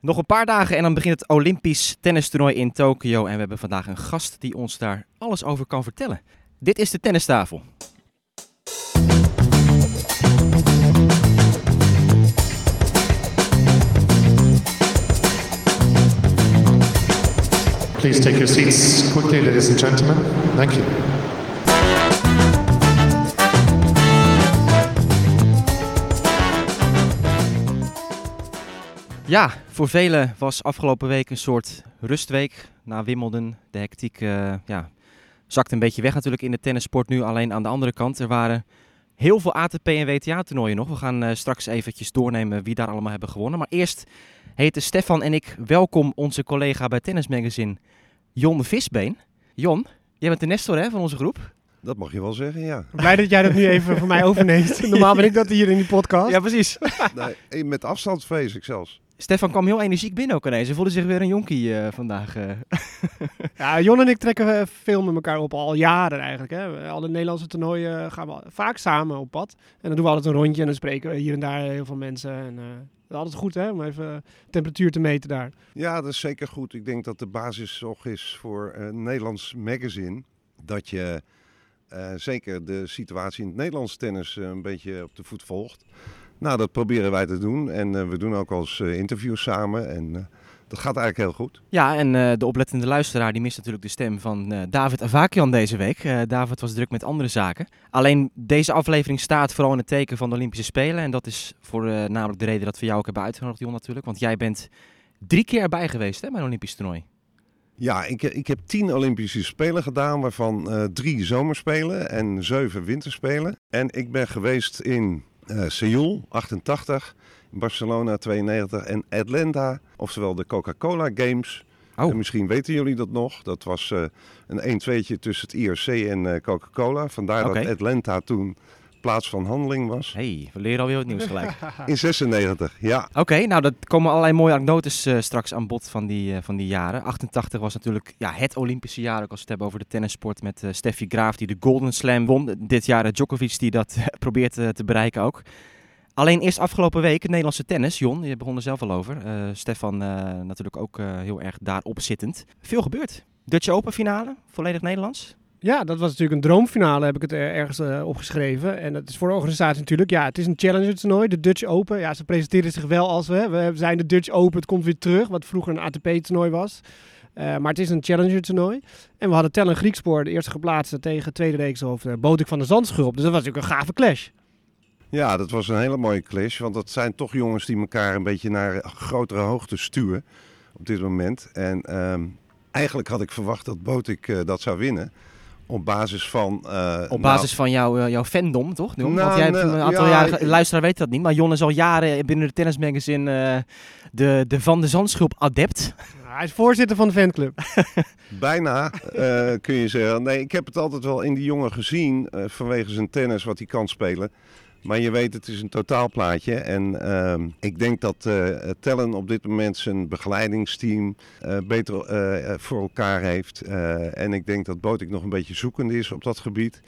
Nog een paar dagen en dan begint het Olympisch tennistoernooi in Tokio. En we hebben vandaag een gast die ons daar alles over kan vertellen. Dit is de tennistafel. Please take your seats quickly, ladies and gentlemen. Thank you. Ja, voor velen was afgelopen week een soort rustweek na Wimbledon. De hectiek uh, ja, zakt een beetje weg natuurlijk in de tennissport nu. Alleen aan de andere kant, er waren heel veel ATP en WTA toernooien nog. We gaan uh, straks eventjes doornemen wie daar allemaal hebben gewonnen. Maar eerst heten Stefan en ik welkom onze collega bij Tennis Magazine, Jon Visbeen. Jon, jij bent de Nestor hè, van onze groep. Dat mag je wel zeggen, ja. Blij dat jij dat nu even voor mij overneemt. Normaal ben ik dat hier in die podcast. Ja, precies. nee, met afstand vrees ik zelfs. Stefan kwam heel energiek binnen ook ineens. Ze voelde zich weer een jonkie uh, vandaag. Uh. ja, Jon en ik trekken veel met elkaar op, al jaren eigenlijk. Hè. Alle Nederlandse toernooien gaan we vaak samen op pad. En dan doen we altijd een rondje en dan spreken we hier en daar heel veel mensen. En, uh, dat is altijd goed hè, om even temperatuur te meten daar. Ja, dat is zeker goed. Ik denk dat de basis toch is voor een Nederlands magazine. Dat je zeker de situatie in het Nederlands tennis een beetje op de voet volgt. Nou, dat proberen wij te doen. En uh, we doen ook als uh, interviews samen. En uh, dat gaat eigenlijk heel goed. Ja, en de oplettende luisteraar die mist natuurlijk de stem van David Avakian deze week. David was druk met andere zaken. Alleen deze aflevering staat vooral in het teken van de Olympische Spelen. En dat is voor namelijk de reden dat we jou ook hebben uitgenodigd, Jon, natuurlijk. Want jij bent drie keer erbij geweest hè, bij een Olympisch toernooi. Ja, ik, ik heb tien Olympische Spelen gedaan, waarvan drie zomerspelen en zeven winterspelen. En ik ben geweest in Seoul 88, Barcelona 92 en Atlanta, oftewel de Coca-Cola Games. Oh. En misschien weten jullie dat nog. Dat was uh, een 1-2'tje tussen het IRC en uh, Coca-Cola. Vandaar okay. dat Atlanta toen plaats van handeling was. hey, we leren alweer het nieuws gelijk. In 96, ja. Oké, nou dat komen allerlei mooie anekdotes uh, straks aan bod van die, uh, van die jaren. 88 was natuurlijk ja, het Olympische jaar, ook als we het hebben over de tennissport met uh, Steffi Graaf die de Golden Slam won. Dit jaar Djokovic die dat probeert te bereiken ook. Alleen eerst afgelopen week het Nederlandse tennis. Jon, je begon er zelf al over. Stefan natuurlijk ook heel erg daarop zittend. Veel gebeurd. Dutch Open finale, volledig Nederlands. Ja, dat was natuurlijk een droomfinale, heb ik het ergens uh, opgeschreven. En het is voor de organisatie natuurlijk, ja, het is een challenger toernooi, de Dutch Open. Ja, ze presenteren zich wel als we, we zijn de Dutch Open, het komt weer terug, wat vroeger een ATP-toernooi was. Uh, maar het is een challenger toernooi. En we hadden Tellen Griekspoor, de eerste geplaatste, tegen tweede reekshoofd uh, Botik van de Zandschulp. Dus dat was natuurlijk een gave clash. Ja, dat was een hele mooie clash, want dat zijn toch jongens die elkaar een beetje naar grotere hoogte stuwen op dit moment. En uh, eigenlijk had ik verwacht dat Botik dat zou winnen. Op basis van... Uh, op basis nou, van jouw, uh, jouw fandom, toch? Nou, Want jij hebt een aantal ja, jaren... Luisteraar weet dat niet, maar Jon is al jaren binnen de tennismagazine uh, de, de Van de Zandschulp adept. Hij is voorzitter van de fanclub. Bijna, kun je zeggen. Nee, ik heb het altijd wel in die jongen gezien, vanwege zijn tennis, wat hij kan spelen. Maar je weet, het is een totaalplaatje. En uh, ik denk dat uh, Tellen op dit moment zijn begeleidingsteam uh, beter uh, voor elkaar heeft. en ik denk dat Botik nog een beetje zoekend is op dat gebied.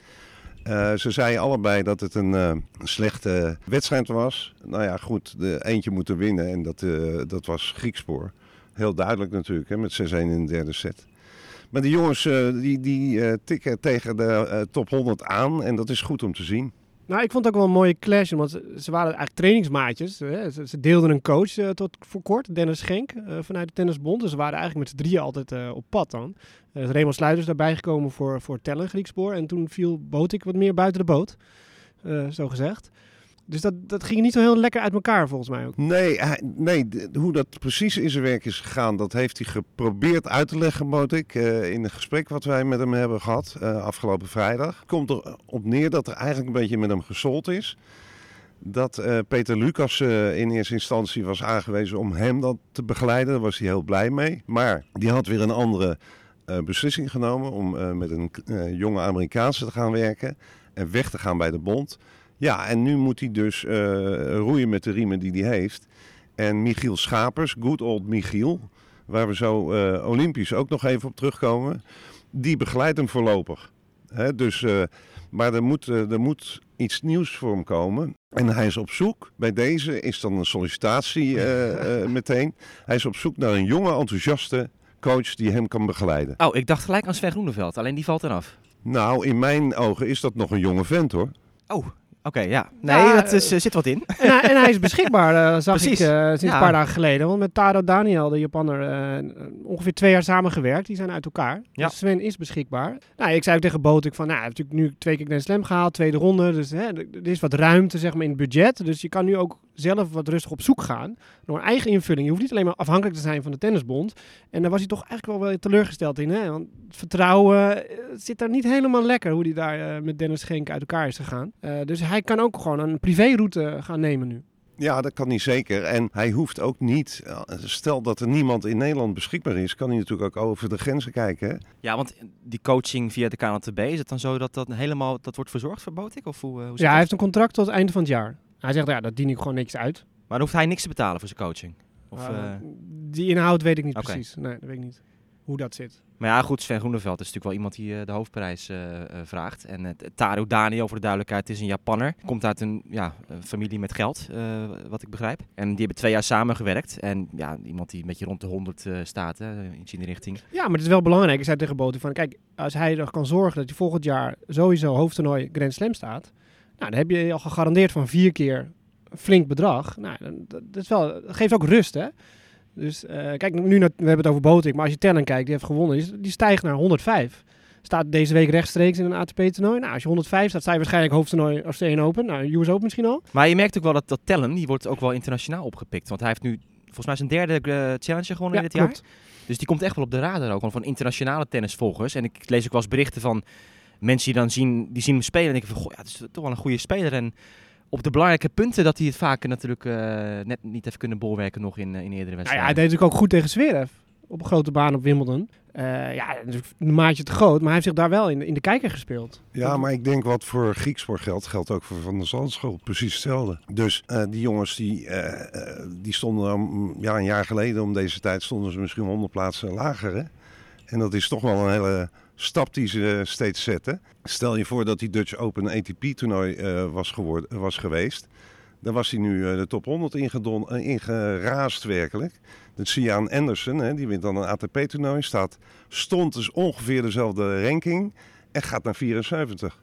ze zeiden allebei dat het een, een, slechte wedstrijd was. Nou ja, goed, de eentje moeten winnen en dat, dat was Griekspoor. Heel duidelijk natuurlijk, hè, met 6-1 in de derde set. Maar die jongens die, die tikken tegen de top 100 aan en dat is goed om te zien. Nou, ik vond het ook wel een mooie clash, want ze, waren eigenlijk trainingsmaatjes. Ze, deelden een coach tot voor kort, Dennis Schenk, vanuit de Tennisbond. Dus ze waren eigenlijk met z'n drieën altijd op pad dan. Uh, Raymond Sluiters daarbij gekomen voor, voor Tellen, Griekspoor. En toen viel Botik wat meer buiten de boot, zo gezegd. Dus dat, dat ging niet zo heel lekker uit elkaar volgens mij ook. Nee, nee hoe dat precies in zijn werk is gegaan, dat heeft hij geprobeerd uit te leggen, moet ik. Uh, in een gesprek wat wij met hem hebben gehad uh, afgelopen vrijdag. Komt erop neer dat er eigenlijk een beetje met hem gesold is. Dat uh, Peter Lucas in eerste instantie was aangewezen om hem dat te begeleiden. Daar was hij heel blij mee. Maar die had weer een andere beslissing genomen om met een jonge Amerikaanse te gaan werken. En weg te gaan bij de bond. Ja, en nu moet hij dus uh, roeien met de riemen die hij heeft. En Michiel Schapers, good old Michiel, waar we zo uh, Olympisch ook nog even op terugkomen, die begeleidt hem voorlopig. Dus uh, Maar er moet, eh, er moet iets nieuws voor hem komen. En hij is op zoek. Bij deze is dan een sollicitatie eh, eh, meteen. Hij is op zoek naar een jonge, enthousiaste coach die hem kan begeleiden. Oh, ik dacht gelijk aan Sven Groeneveld, alleen die valt eraf. Nou, in mijn ogen is dat nog een jonge vent hoor. Oh, oké, ja. Nee, Ja, dat is, eh, zit wat in. En hij, en hij is beschikbaar, eh, zag Precies. ik eh, sinds Ja. een paar dagen geleden. Want met Taro Daniel, de Japanner, eh, ongeveer twee jaar samengewerkt. Die zijn uit elkaar. Ja. Dus Sven is beschikbaar. Nou, ik zei ook tegen Botik van, nou, hij heeft natuurlijk nu twee keer Grand Slam gehaald, tweede ronde. Dus hè, er er is wat ruimte zeg maar, in het budget. Dus je kan nu ook zelf wat rustig op zoek gaan. Door een eigen invulling. Je hoeft niet alleen maar afhankelijk te zijn van de tennisbond. En daar was hij toch eigenlijk wel wel teleurgesteld in. Hè? Want het vertrouwen eh, zit daar niet helemaal lekker. Hoe hij daar eh, met Dennis Schenk uit elkaar is gegaan. Eh, dus hij kan ook gewoon een privéroute gaan nemen nu. Ja, dat kan hij zeker. En hij hoeft ook niet, stel dat er niemand in Nederland beschikbaar is, kan hij natuurlijk ook over de grenzen kijken. Hè? Ja, want die coaching via de KNTB, is het dan zo dat dat helemaal dat wordt verzorgd voor Botik? Of hoe, hoe zit Ja, hij heeft een contract tot het einde van het jaar. Hij zegt, ja, dat dien ik gewoon niks uit. Maar dan hoeft hij niks te betalen voor zijn coaching? Of, Uh, eh, die inhoud weet ik niet precies. Nee, dat weet ik niet. Hoe dat zit. Maar ja, goed, Sven Groeneveld is natuurlijk wel iemand die eh, de hoofdprijs eh, vraagt. En Taro Daniel, voor de duidelijkheid, is een Japanner. Komt uit een ja, familie met geld, wat ik begrijp. En die hebben twee jaar samengewerkt. En ja, iemand die een beetje rond de 100 eh, staat, hè, iets in die richting. Ja, maar het is wel belangrijk. Ik zei tegen Boten van, kijk, als hij er kan zorgen dat hij volgend jaar sowieso hoofdtoernooi Grand Slam staat. Nou, dan heb je al gegarandeerd van vier keer een flink bedrag. Nou, dat, is wel, dat geeft ook rust, hè. Dus uh, kijk, nu naar, we hebben het over Botik, maar als je Tellen kijkt, die heeft gewonnen, die, die, stijgt naar 105. Staat deze week rechtstreeks in een ATP-toernooi. Nou, als je 105 staat, sta je waarschijnlijk hoofdtoernooi Australian Open. Nou, US Open misschien al. Maar je merkt ook wel dat, dat Tellen, die wordt ook wel internationaal opgepikt. Want hij heeft nu volgens mij zijn derde uh, challenger gewonnen ja, in dit klopt. jaar. Dus die komt echt wel op de radar ook, van internationale tennisvolgers. En ik lees ook wel eens berichten van mensen die dan zien, die zien hem spelen en denken van, goh, ja, het is toch wel een goede speler. En op de belangrijke punten dat hij het vaak natuurlijk uh, net niet heeft kunnen bolwerken nog in, uh, in eerdere wedstrijden. Nou ja, hij deed natuurlijk ook goed tegen Zverev op een grote baan op Wimbledon. Uh, ja, een maatje te groot, maar hij heeft zich daar wel in, in de kijker gespeeld. Ja, maar ik denk wat voor Griekspoor geldt, geldt ook voor Van der Zandschool. Precies hetzelfde. Dus uh, die jongens die, uh, die stonden um, ja, een jaar geleden om deze tijd stonden ze misschien 100 plaatsen lager. Hè? En dat is toch wel een hele stap die ze steeds zetten. Stel je voor dat die Dutch Open ATP-toernooi uh, was, geworden, was geweest. Dan was hij nu uh, de top 100 ingedon, ingeraasd werkelijk. Dat zie je aan Anderson, hè, die wint dan een ATP-toernooi. Staat, stond dus ongeveer dezelfde ranking en gaat naar 74.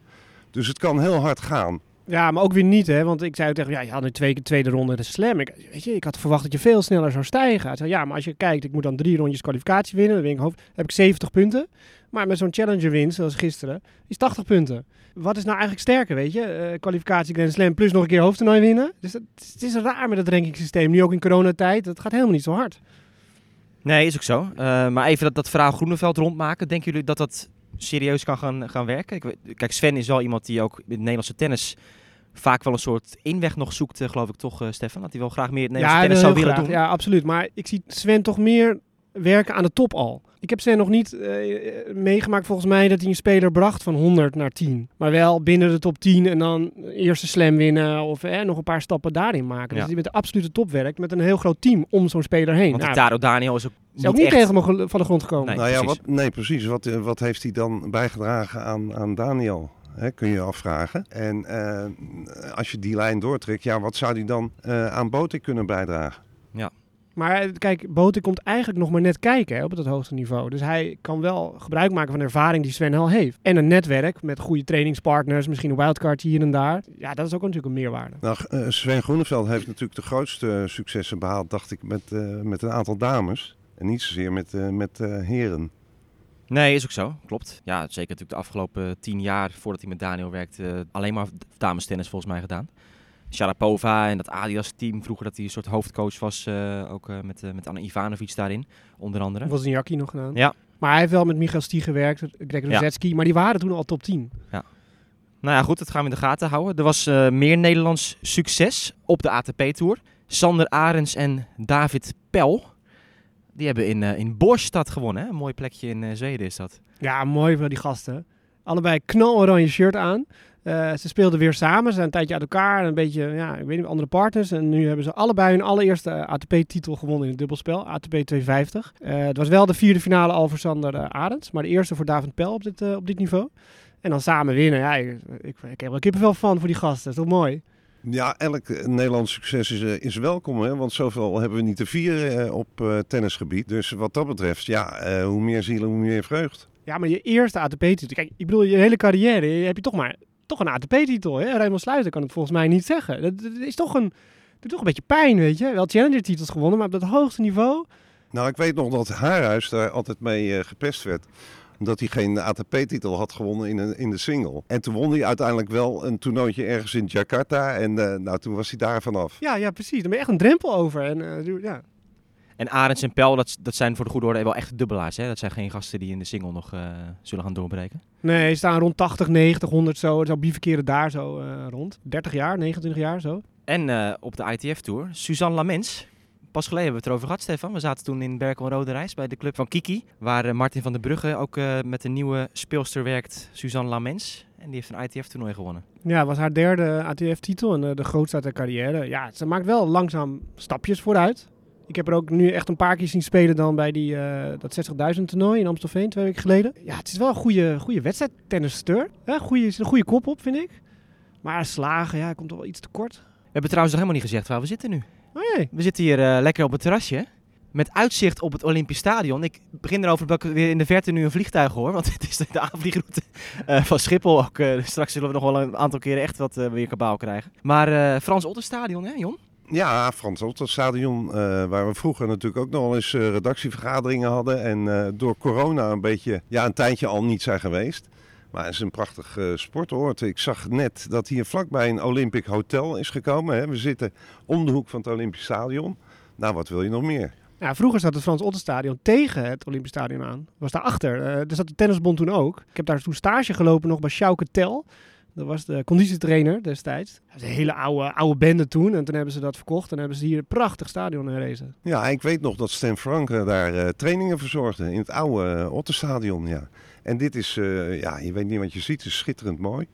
Dus het kan heel hard gaan. Ja, maar ook weer niet, hè? Want ik zei tegen ja, je had nu twee keer tweede ronde de slam. Ik, weet je, ik had verwacht dat je veel sneller zou stijgen. Hij zei, ja, maar als je kijkt, ik moet dan drie rondjes kwalificatie winnen. Dan win ik hoofd, heb ik 70 punten. Maar met zo'n challenger winst, zoals gisteren, is 80 punten. Wat is nou eigenlijk sterker, weet je? Uh, kwalificatie Grand Slam plus nog een keer hoofdtoernooi winnen. Dus dat, het is raar met het rankingsysteem. Nu ook in coronatijd. Dat gaat helemaal niet zo hard. Nee, is ook zo. Uh, maar even dat, dat verhaal Groeneveld rondmaken. Denken jullie dat dat serieus kan gaan, gaan werken? Ik, kijk, Sven is wel iemand die ook in het Nederlandse tennis vaak wel een soort inweg nog zoekt, uh, geloof ik toch, uh, Stefan? Dat hij wel graag meer het Nederlandse ja, tennis zou willen graag. doen. Ja, absoluut. Maar ik zie Sven toch meer werken aan de top al. Ik heb Sven nog niet uh, meegemaakt volgens mij dat hij een speler bracht van 100 naar 10. Maar wel binnen de top 10 en dan eerste slam winnen of eh, nog een paar stappen daarin maken. Dus Ja. hij met de absolute top werkt met een heel groot team om zo'n speler heen. Want Nou, Taro Daniel is ook is niet, ook niet echt... helemaal gel- van de grond gekomen. Nee. nou ja, precies. wat, nee, precies. Wat, eh, wat heeft hij dan bijgedragen aan, aan Daniel? Hè, kun je je afvragen. En eh, als je die lijn doortrekt, ja, wat zou hij dan eh, aan Botik kunnen bijdragen? Maar kijk, Boten komt eigenlijk nog maar net kijken hè, op het hoogste niveau. Dus hij kan wel gebruik maken van de ervaring die Sven al heeft. En een netwerk met goede trainingspartners, misschien een wildcard hier en daar. Ja, dat is ook natuurlijk een meerwaarde. Nou, eh, Sven Groeneveld heeft natuurlijk de grootste successen behaald, dacht ik, met, eh, met een aantal dames. En niet zozeer met, eh, met eh, heren. Nee, is ook zo. Klopt. Ja, zeker natuurlijk de afgelopen tien jaar voordat hij met Daniel werkte, alleen maar damestennis volgens mij gedaan. Sharapova en dat Adidas-team vroeger dat hij een soort hoofdcoach was, eh, ook eh, met, eh, met Anna Ivanovic daarin, onder andere. Wozniacki nog gedaan. Ja. Maar hij heeft wel met Michael Stie gewerkt, Greg Rosetsky. Maar die waren toen al top 10. Nou ja, goed, dat gaan we in de gaten houden. Er was meer Nederlands succes op de ATP-tour. Sander Arens en David Pel, die hebben in, in Borstad gewonnen. Hè? Een mooi plekje in Zweden is dat. Ja, mooi voor die gasten. Allebei knaloranje shirt aan. Eh, ze speelden weer samen. Ze zijn een tijdje uit elkaar. Een beetje, ja, ik weet niet, andere partners. En nu hebben ze allebei hun allereerste eh, ATP-titel gewonnen in het dubbelspel. ATP 250. Eh, het was wel de vierde finale al voor Sander uh, Arends. Maar de eerste voor David Pel op dit, op dit niveau. En dan samen winnen. Ja, ik, ik, ik heb er kippenvel van voor die gasten. Dat is toch mooi? Ja, elk Nederlands succes is, is welkom, hè? want zoveel hebben we niet te vieren op tennisgebied. Dus wat dat betreft, ja, hoe meer zielen, hoe meer vreugd. Ja, maar je eerste ATP-titel. Kijk, ik bedoel, je hele carrière heb je toch maar toch een ATP-titel. Raymond Sluiter kan het volgens mij niet zeggen. Dat, dat is toch een, doet toch een beetje pijn, weet je. Wel Challenger-titels gewonnen, maar op dat hoogste niveau. Nou, ik weet nog dat Haarhuis daar altijd mee eh, gepest werd. Omdat hij geen ATP-titel had gewonnen in, een, in de single. En toen won hij uiteindelijk wel een toernooitje ergens in Jakarta. En eh, nou, toen was hij daar vanaf. Ja, ja, precies. Dan ben je echt een drempel over. En, eh, ja. En Arends en Pel, dat, dat zijn voor de goede orde wel echt dubbelaars. Hè? Dat zijn geen gasten die in de single nog eh, zullen gaan doorbreken. Nee, ze staan rond 80, 90, 100 zo. Zo bivakeren daar zo eh, rond. 30 jaar, 29 jaar zo. En eh, op de ITF-tour, Suzanne Lamens. Pas geleden hebben we het erover gehad, Stefan. We zaten toen in Berkel Rode Reis bij de club van Kiki. Waar Martin van der Brugge ook met een nieuwe speelster werkt, Suzanne Lamens. En die heeft een ITF-toernooi gewonnen. Ja, het was haar derde ATF-titel en de grootste uit haar carrière. Ja, ze maakt wel langzaam stapjes vooruit. Ik heb er ook nu echt een paar keer zien spelen dan bij die, eh, dat 60.000 toernooi in Amstelveen twee weken geleden. Ja, het is wel een goede, goede wedstrijd, tennisster. Ja, goede, zit een goede kop op, vind ik. Maar slagen, ja, komt toch wel iets te kort. We hebben trouwens nog helemaal niet gezegd waar we zitten nu. Oh jee. We zitten hier eh, lekker op het terrasje. Met uitzicht op het Olympisch Stadion. Ik begin erover dat ik weer in de verte nu een vliegtuig hoor. Want het is de, aanvliegroute eh, van Schiphol ook. straks zullen we nog wel een aantal keren echt wat weer kabaal krijgen. Maar Frans Otterstadion, hè Jon? Ja, Frans Otterstadion, eh waar we vroeger natuurlijk ook nog wel eens eh, redactievergaderingen hadden. En eh, door corona een beetje, ja, een tijdje al niet zijn geweest. Maar het is een prachtig sportoord. Ik zag net dat hier vlakbij een Olympic Hotel is gekomen. Hè. We zitten om de hoek van het Olympisch Stadion. Nou, wat wil je nog meer? Ja, vroeger zat het Frans Otterstadion tegen het Olympisch Stadion aan. Was daarachter. Eh er zat de tennisbond toen ook. Ik heb daar toen stage gelopen nog bij Sjouke Tel. Dat was de conditietrainer destijds. Dat was een hele oude, oude bende toen. En toen hebben ze dat verkocht. En hebben ze hier een prachtig stadion gerezen. Ja, ik weet nog dat Stan Frank eh, daar eh, trainingen verzorgde in het oude uh, Otterstadion. Ja. En dit is, uh, ja, je weet niet wat je ziet, het is schitterend mooi.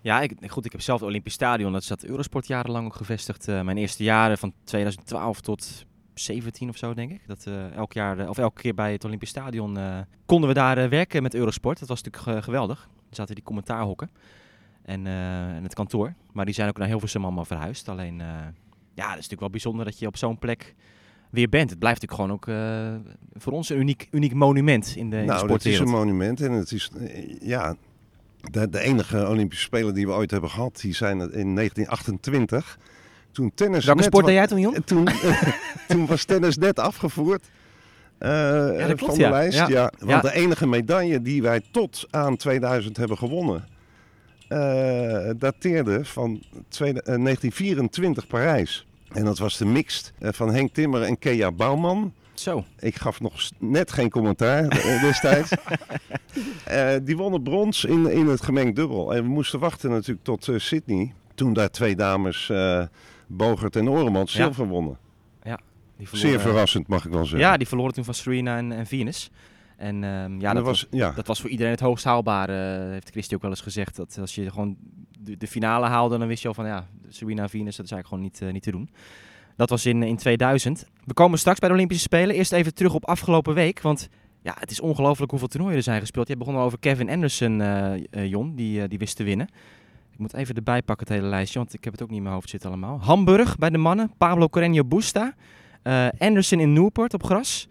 Ja, ik, goed, ik heb zelf het Olympisch Stadion. Dat zat Eurosport jarenlang ook gevestigd. Uh, mijn eerste jaren van 2012 tot 17 of zo, denk ik. Dat uh, elk jaar, of elke keer bij het Olympisch Stadion konden we daar werken met Eurosport. Dat was natuurlijk geweldig. Er zaten die commentaarhokken en, en, het kantoor. Maar die zijn ook naar Hilversum allemaal verhuisd. Alleen, ja, dat is natuurlijk wel bijzonder dat je op zo'n plek weer bent. Het blijft natuurlijk gewoon ook uh, voor ons een uniek, uniek monument in de, in nou, het is een monument en het is, ja, de, de, enige Olympische Spelen die we ooit hebben gehad, die zijn in 1928. Toen tennis Welke sport deed jij toen, Jon? Toen, toen was tennis net afgevoerd. Uh, ja, dat klopt, van de ja. lijst, ja. ja. Want de enige medaille die wij tot aan 2000 hebben gewonnen, uh, dateerde van twee, uh, 1924 Parijs. En dat was de mixed uh, van Henk Timmer en Kea Bouwman. Zo. Ik gaf nog net geen commentaar destijds. die wonnen brons in, in het gemengd dubbel. En we moesten wachten natuurlijk tot Sydney. Toen daar twee dames, Bogert en Oremans, Ja. zilver wonnen. Ja, die Zeer verrassend mag ik wel zeggen. Ja, die verloren toen van Serena en, en Venus. En ehm, ja, En dat, was, ja. dat was voor iedereen het hoogst haalbare, uh, heeft Christy ook wel eens gezegd. Dat als je gewoon de, de finale haalde, dan wist je al van ja, Serena en Venus, dat is eigenlijk gewoon niet, uh, niet te doen. Dat was in, in 2000. We komen straks bij de Olympische Spelen. Eerst even terug op afgelopen week, want ja, het is ongelooflijk hoeveel toernooien er zijn gespeeld. Je begon al over Kevin Anderson, uh, Jon, die, die wist te winnen. Ik moet even erbij pakken het hele lijstje, want ik heb het ook niet in mijn hoofd zitten allemaal. Hamburg bij de mannen, Pablo Carreño Busta. Anderson in Newport op gras.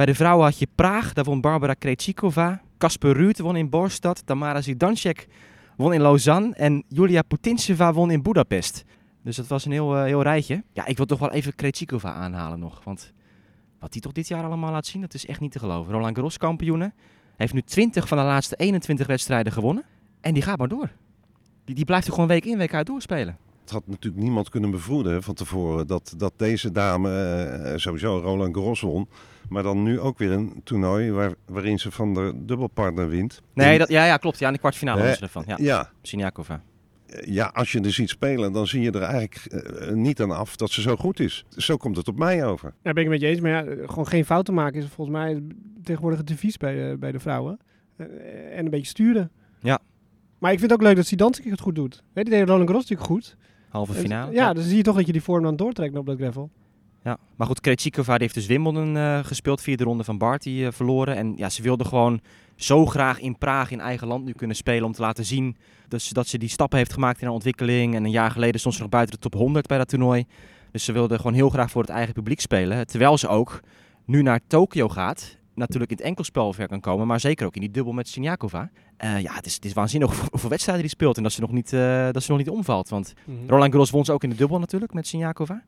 Bij de vrouwen had je Praag, daar won Barbara Krejcikova. Kasper Ruud won in Borstad. Tamara Zidansek won in Lausanne. En Julia Putintseva won in Budapest. Dus dat was een heel, uh, heel rijtje. Ja, ik wil toch wel even Krejcikova aanhalen nog. Want wat die toch dit jaar allemaal laat zien, dat is echt niet te geloven. Roland Garros kampioene. Heeft nu 20 van de laatste 21 wedstrijden gewonnen. En die gaat maar door. Die, die blijft er gewoon week in, week uit doorspelen. Het had natuurlijk niemand kunnen bevroeden van tevoren dat, dat deze dame uh, sowieso Roland Garros won. Maar dan nu ook weer een toernooi waar, waarin ze van de dubbelpartner wint. Nee, dat, ja, ja, klopt. Ja, in de kwartfinale was ze ervan. Ja, ja. Siniakova. Ja, als je er ziet spelen, dan zie je er eigenlijk uh, niet aan af dat ze zo goed is. Zo komt het op mij over. Ja, ben ik met je eens. Maar ja, gewoon geen fouten maken is volgens mij tegenwoordig het devies bij, uh, bij de vrouwen. Uh, en een beetje sturen. Ja. Maar ik vind het ook leuk dat Sidansik het goed doet. He, die deed Roland Garros natuurlijk goed. Halve finale. Ja, ja, dan zie je toch dat je die vorm dan doortrekt op dat gravel. Ja, maar goed, Krejcikova heeft dus Wimbledon eh, gespeeld, vierde ronde van Barty eh, verloren. En ja, ze wilde gewoon zo graag in Praag, in eigen land nu kunnen spelen om te laten zien dat ze, dat ze die stappen heeft gemaakt in haar ontwikkeling. En een jaar geleden stond ze nog buiten de top 100 bij dat toernooi. Dus ze wilde gewoon heel graag voor het eigen publiek spelen. Terwijl ze ook nu naar Tokio gaat. Natuurlijk in het enkelspel ver kan komen, maar zeker ook in die dubbel met Siniakova. Eh, ja, het is, het is waanzinnig hoeveel- wedstrijden die speelt en dat ze nog niet, dat ze nog niet omvalt. Want Roland Garros won ze ook in de dubbel natuurlijk met Siniakova.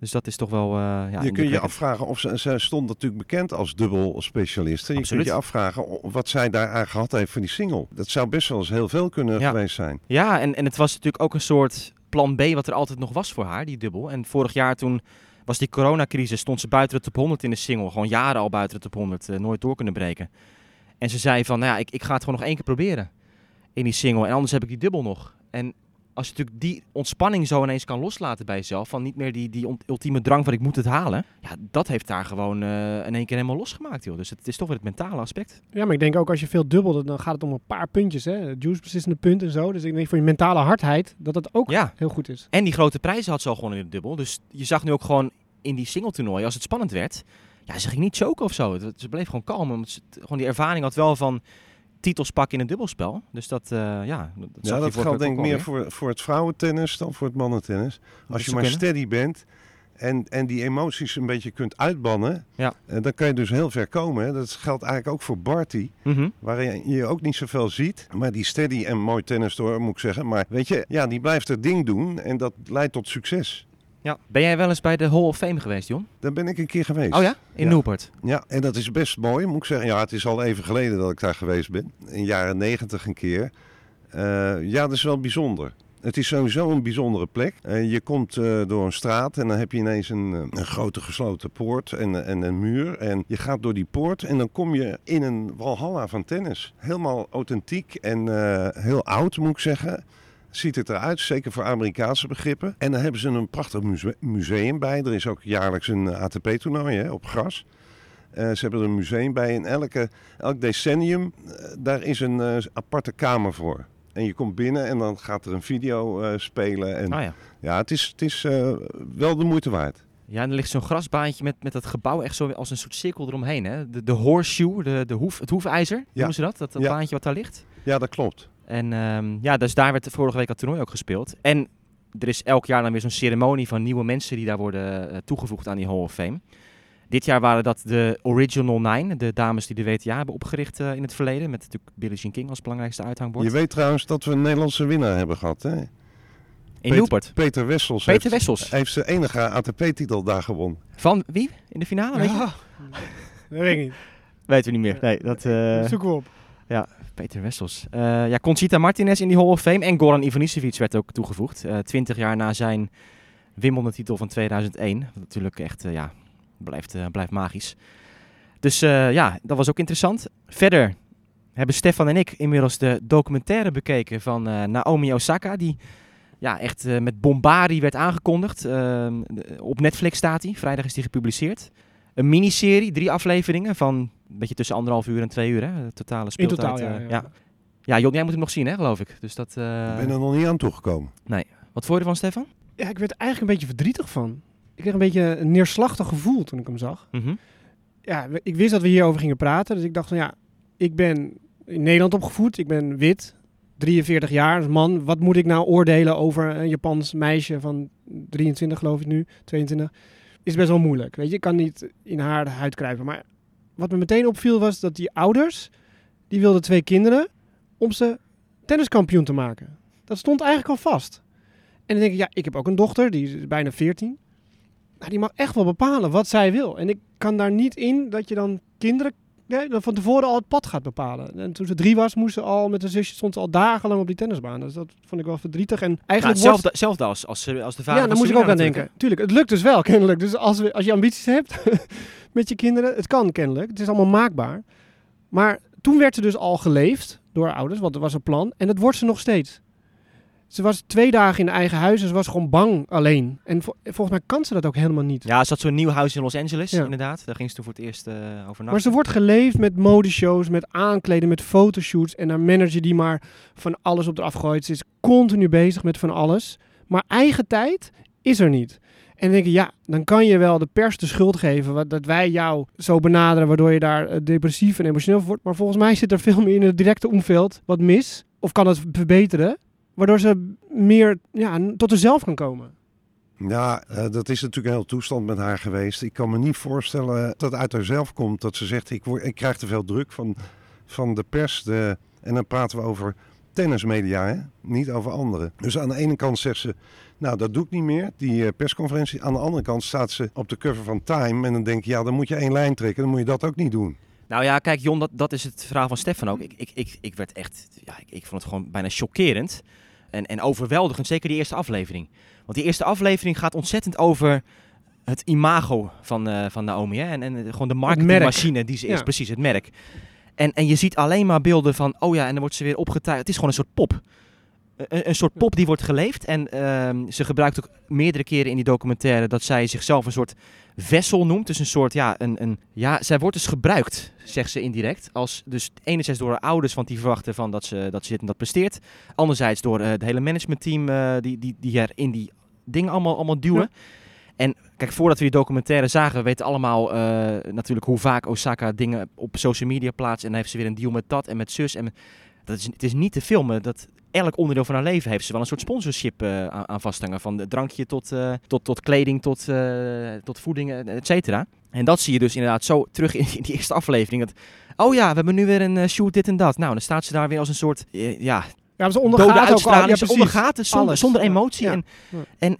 Dus dat is toch wel. eh ja, je kunt je afvragen of ze, ze stond natuurlijk bekend als dubbelspecialiste. Je Absoluut. kunt je afvragen wat zij daar aan gehad heeft van die single. Dat zou best wel eens heel veel kunnen Ja. geweest zijn. Ja, en, en het was natuurlijk ook een soort plan B wat er altijd nog was voor haar, die dubbel. En vorig jaar toen was die coronacrisis, stond ze buiten de top 100 in de single. Gewoon jaren al buiten de top 100, eh, nooit door kunnen breken. En ze zei van, nou ja, ik, ik ga het gewoon nog één keer proberen in die single. En anders heb ik die dubbel nog. En als je natuurlijk die ontspanning zo ineens kan loslaten bij jezelf, van niet meer die, die ultieme drang van ik moet het halen. Ja, dat heeft haar gewoon eh, in één keer helemaal losgemaakt, joh. Dus het is toch weer het mentale aspect. Ja, maar ik denk ook als je veel dubbelt, dan gaat het om een paar puntjes. Hè? Juice beslissende punt en zo. Dus ik denk voor je mentale hardheid dat dat ook Ja, heel goed is. En die grote prijzen had ze al gewonnen in de dubbel. Dus je zag nu ook gewoon in die single-toernooi, als het spannend werd... Ja, ze ging niet choken of zo. Het- Ze bleef gewoon kalm. Omdat ze gewoon die ervaring had wel van titels pakken in een dubbelspel. Dus dat, eh, ja... Dat, Ja, dat geldt denk ik meer voor, voor het vrouwentennis dan voor het mannentennis. Als je maar kunnen. steady bent en, en die emoties een beetje kunt uitbannen, Ja. eh, dan kan je dus heel ver komen. Hè. Dat geldt eigenlijk ook voor Barty, Mhm. waarin je ook niet zoveel ziet. Maar die steady en mooi tennis door, moet ik zeggen. Maar weet je, ja, die blijft het ding doen en dat leidt tot succes. Ja. Ben jij wel eens bij de Hall of Fame geweest, Jon? Daar ben ik een keer geweest. Oh ja? In Ja. Newport. Ja, en dat is best mooi, moet ik zeggen. Ja, het is al even geleden dat ik daar geweest ben. In de jaren negentig een keer. Eh, ja, dat is wel bijzonder. Het is sowieso een bijzondere plek. Eh, je komt eh, door een straat en dan heb je ineens een, een grote gesloten poort en, en een muur. En je gaat door die poort en dan kom je in een walhalla van tennis. Helemaal authentiek en eh, heel oud, moet ik zeggen. Ziet het eruit, zeker voor Amerikaanse begrippen. En dan hebben ze een prachtig muse- museum bij. Er is ook jaarlijks een ATP-toernooi op gras. Eh, ze hebben er een museum bij en elke, elk decennium, eh, daar is een eh, aparte kamer voor. En je komt binnen en dan gaat er een video spelen. En, Ah ja. Ja, het is, het is wel de moeite waard. Ja, en er ligt zo'n grasbaantje met, met dat gebouw echt zo als een soort cirkel eromheen. Hè? De, de horseshoe, de, de hoef, het hoefijzer, noemen ze dat? Dat, dat Ja. baantje wat daar ligt. Ja, dat klopt. En ehm, ja, dus daar werd vorige week dat toernooi ook gespeeld. En er is elk jaar dan weer zo'n ceremonie van nieuwe mensen die daar worden eh, toegevoegd aan die Hall of Fame. Dit jaar waren dat de Original Nine, de dames die de WTA hebben opgericht eh, in het verleden. Met natuurlijk Billie Jean King als belangrijkste uithangbord. Je weet trouwens dat we een Nederlandse winnaar hebben gehad. Hè? in Peter- Newport. Peter Wessels Peter heeft, Wessels. heeft zijn enige ATP-titel daar gewonnen. Van wie in de finale? Weet je? Dat weet ik niet. Weten we niet meer. Nee, dat, eh, Zoeken we op. Peter Wessels. Eh, ja, Conchita Martinez in die Hall of Fame. En Goran Ivanisevic werd ook toegevoegd. Eh 20 jaar na zijn Wimbledon-titel van 2001. Wat natuurlijk echt, eh, ja, blijft, blijft magisch. Dus ja, dat was ook interessant. Verder hebben Stefan en ik inmiddels de documentaire bekeken van Naomi Osaka. Die ja, echt met bombardie werd aangekondigd. Op Netflix staat hij. Vrijdag is die gepubliceerd. Een miniserie, drie afleveringen van een beetje tussen anderhalf uur en twee uur. Hè? De totale In speeltijd. totaal, ja. eh, ja. ja. Ja, Jon, jij moet hem nog zien, hè, geloof ik. Dus dat, eh, Ik ben er nog niet aan toegekomen. Wat vond je ervan, Stefan? Ja, ik werd er eigenlijk een beetje verdrietig van. Ik kreeg een beetje een neerslachtig gevoel toen ik hem zag. Mhm. Ja, ik wist dat we hierover gingen praten. Dus ik dacht van ja, ik ben in Nederland opgevoed. Ik ben wit, 43 jaar, als man. Wat moet ik nou oordelen over een Japans meisje van 23 geloof ik nu, 22? Is best wel moeilijk, weet je. Ik kan niet in haar huid kruipen. Maar wat me meteen opviel was dat die ouders, die wilden twee kinderen om ze tenniskampioen te maken. Dat stond eigenlijk al vast. En dan denk ik, ja, ik heb ook een dochter, die is bijna 14. Nou, die mag echt wel bepalen wat zij wil. En ik kan daar niet in dat je dan kinderen dan van tevoren al het pad gaat bepalen. En toen ze drie was, moest ze al met haar zusje stond ze al dagenlang op die tennisbaan. Dus dat vond ik wel verdrietig. En Nou, eigenlijk wordt- hetzelfde, als, als, als de vader ja, daar moest ik ook aan denken. Tuurlijk, het lukt dus wel kennelijk. Dus als, we, als je ambities hebt met je kinderen, het kan kennelijk. Het is allemaal maakbaar. Maar toen werd er dus al geleefd door haar ouders, want er was een plan. En dat wordt ze nog steeds. Ze was twee dagen in eigen huis en ze was gewoon bang alleen. En vo- volgens mij kan ze dat ook helemaal niet. Ja, ze had zo'n nieuw huis in Los Angeles, Ja. inderdaad. Daar ging ze toen voor het eerst overnachten. Maar ze wordt geleefd met modeshows, met aankleden, met fotoshoots. En haar manager die maar van alles op eraf gooit. Ze is continu bezig met van alles. Maar eigen tijd is er niet. En dan denk je, ja, dan kan je wel de pers de schuld geven wat, dat wij jou zo benaderen, waardoor je daar eh, depressief en emotioneel voor wordt. Maar volgens mij zit er veel meer in het directe omveld wat mis, of kan het verbeteren, waardoor ze meer ja, tot zichzelf kan komen. Ja, eh, dat is natuurlijk een heel toestand met haar geweest. Ik kan me niet voorstellen dat het uit haarzelf komt dat ze zegt: ik, word, ik krijg te veel druk van, van de pers. De, en dan praten we over tennismedia, hè? niet over anderen. Dus aan de ene kant zegt ze: Nou, dat doe ik niet meer, die eh, persconferentie. Aan de andere kant staat ze op de cover van Time. En dan denk je: Ja, dan moet je één lijn trekken, dan moet je dat ook niet doen. Nou ja, kijk Jon, dat, dat is het verhaal van Stefan ook. Ik, ik, ik, ik werd echt, ja, ik, ik vond het gewoon bijna chockerend en, en overweldigend. Zeker die eerste aflevering. Want die eerste aflevering gaat ontzettend over het imago van, eh, van Naomi. Hè? En, en eh, gewoon de marketingmachine die ze is, Ja. precies, het merk. En, en je ziet alleen maar beelden van, oh ja, en dan wordt ze weer opgetuigd. Het is gewoon een soort pop. Een, een soort pop die wordt geleefd. En ehm, ze gebruikt ook meerdere keren in die documentaire dat zij zichzelf een soort vessel noemt. Dus een soort, ja, een, een, ja, zij wordt dus gebruikt, zegt ze indirect. Als, dus enerzijds door haar ouders, want die verwachten van dat ze, dat ze dit en dat presteert. Anderzijds door eh, het hele managementteam eh, die, die, die haar in die dingen allemaal, allemaal duwen. Ja. En kijk, voordat we die documentaire zagen, we weten allemaal eh, natuurlijk hoe vaak Osaka dingen op social media plaatst. En dan heeft ze weer een deal met dat en met zus. En met- dat is, het is niet te filmen. Dat elk onderdeel van haar leven heeft ze wel een soort sponsorship eh, aan, aan vasthangen. Van drankje tot, eh, tot, tot kleding, tot, eh, tot voeding, et cetera. En dat zie je dus inderdaad zo terug in, die eerste aflevering. Dat, oh ja, we hebben nu weer een shoot dit en dat. Nou, dan staat ze daar weer als een soort, ja, Ja, maar ze ondergaat ook al. Ja, ze ondergaat het zonder, emotie. Ja. En, Ja. en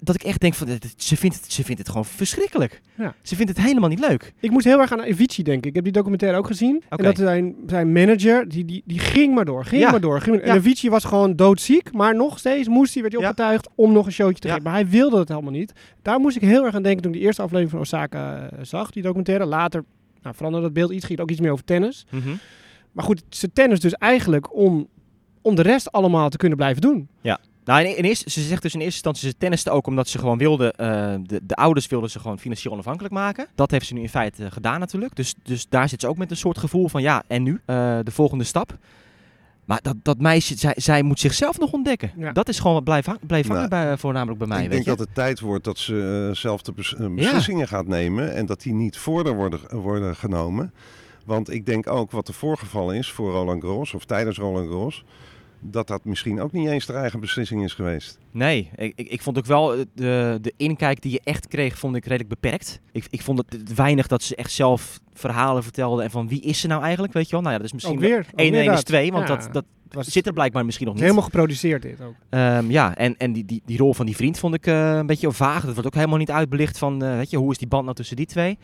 dat ik echt denk van, dit- ze vindt het, ze vindt het gewoon verschrikkelijk. Ja. Ze vindt het helemaal niet leuk. Ik moest heel erg aan Avicii denken. Ik heb die documentaire ook gezien. En dat zijn, zijn manager, die, die, die ging maar door. Ging Ja. maar door. Ging maar- En Ja. Avicii was gewoon doodziek. Maar nog steeds moest hij, werd hij Ja. opgetuigd om nog een showtje te Ja. geven. Maar hij wilde het helemaal niet. Daar moest ik heel erg aan denken toen ik de eerste aflevering van Osaka eh, zag. Die documentaire. Later nou, veranderde dat beeld iets. Ging ook iets meer over tennis. Maar goed, ze tennis dus eigenlijk om, om de rest allemaal te kunnen blijven doen. Nou, in, in eerste, ze zegt dus in eerste instantie, ze tenniste ook omdat ze gewoon wilde, eh, de, de ouders wilden ze gewoon financieel onafhankelijk maken. Dat heeft ze nu in feite eh, gedaan natuurlijk. Dus, dus daar zit ze ook met een soort gevoel van, ja, en nu? Eh, de volgende stap. Maar dat, dat meisje, zij, zij moet zichzelf nog ontdekken. Ja. Dat is gewoon wat blijft, hang- blijft hangen Nou, bij, voornamelijk bij mij, ik weet denk je. dat het tijd wordt dat ze zelf de bes- beslissingen gaat nemen en dat die niet voorder worden, worden genomen. Want ik denk ook wat er voorgevallen is voor Roland Garros of tijdens Roland Garros, dat dat misschien ook niet eens de eigen beslissing is geweest. Nee, ik, ik, ik vond ook wel eh, de, de inkijk die je echt kreeg, vond ik redelijk beperkt. Ik, ik vond het weinig dat ze echt zelf verhalen vertelde en van wie is ze nou eigenlijk, weet je wel. Nou ja, dat is misschien weer. ook 1 en weer 1 is dat. 2, want Ja, dat, dat was zit er blijkbaar misschien nog niet. helemaal geproduceerd dit ook. Ehm, ja, en, en die, die, die rol van die vriend vond ik eh, een beetje vaag. Dat wordt ook helemaal niet uitbelicht van, eh, weet je, hoe is die band nou tussen die twee?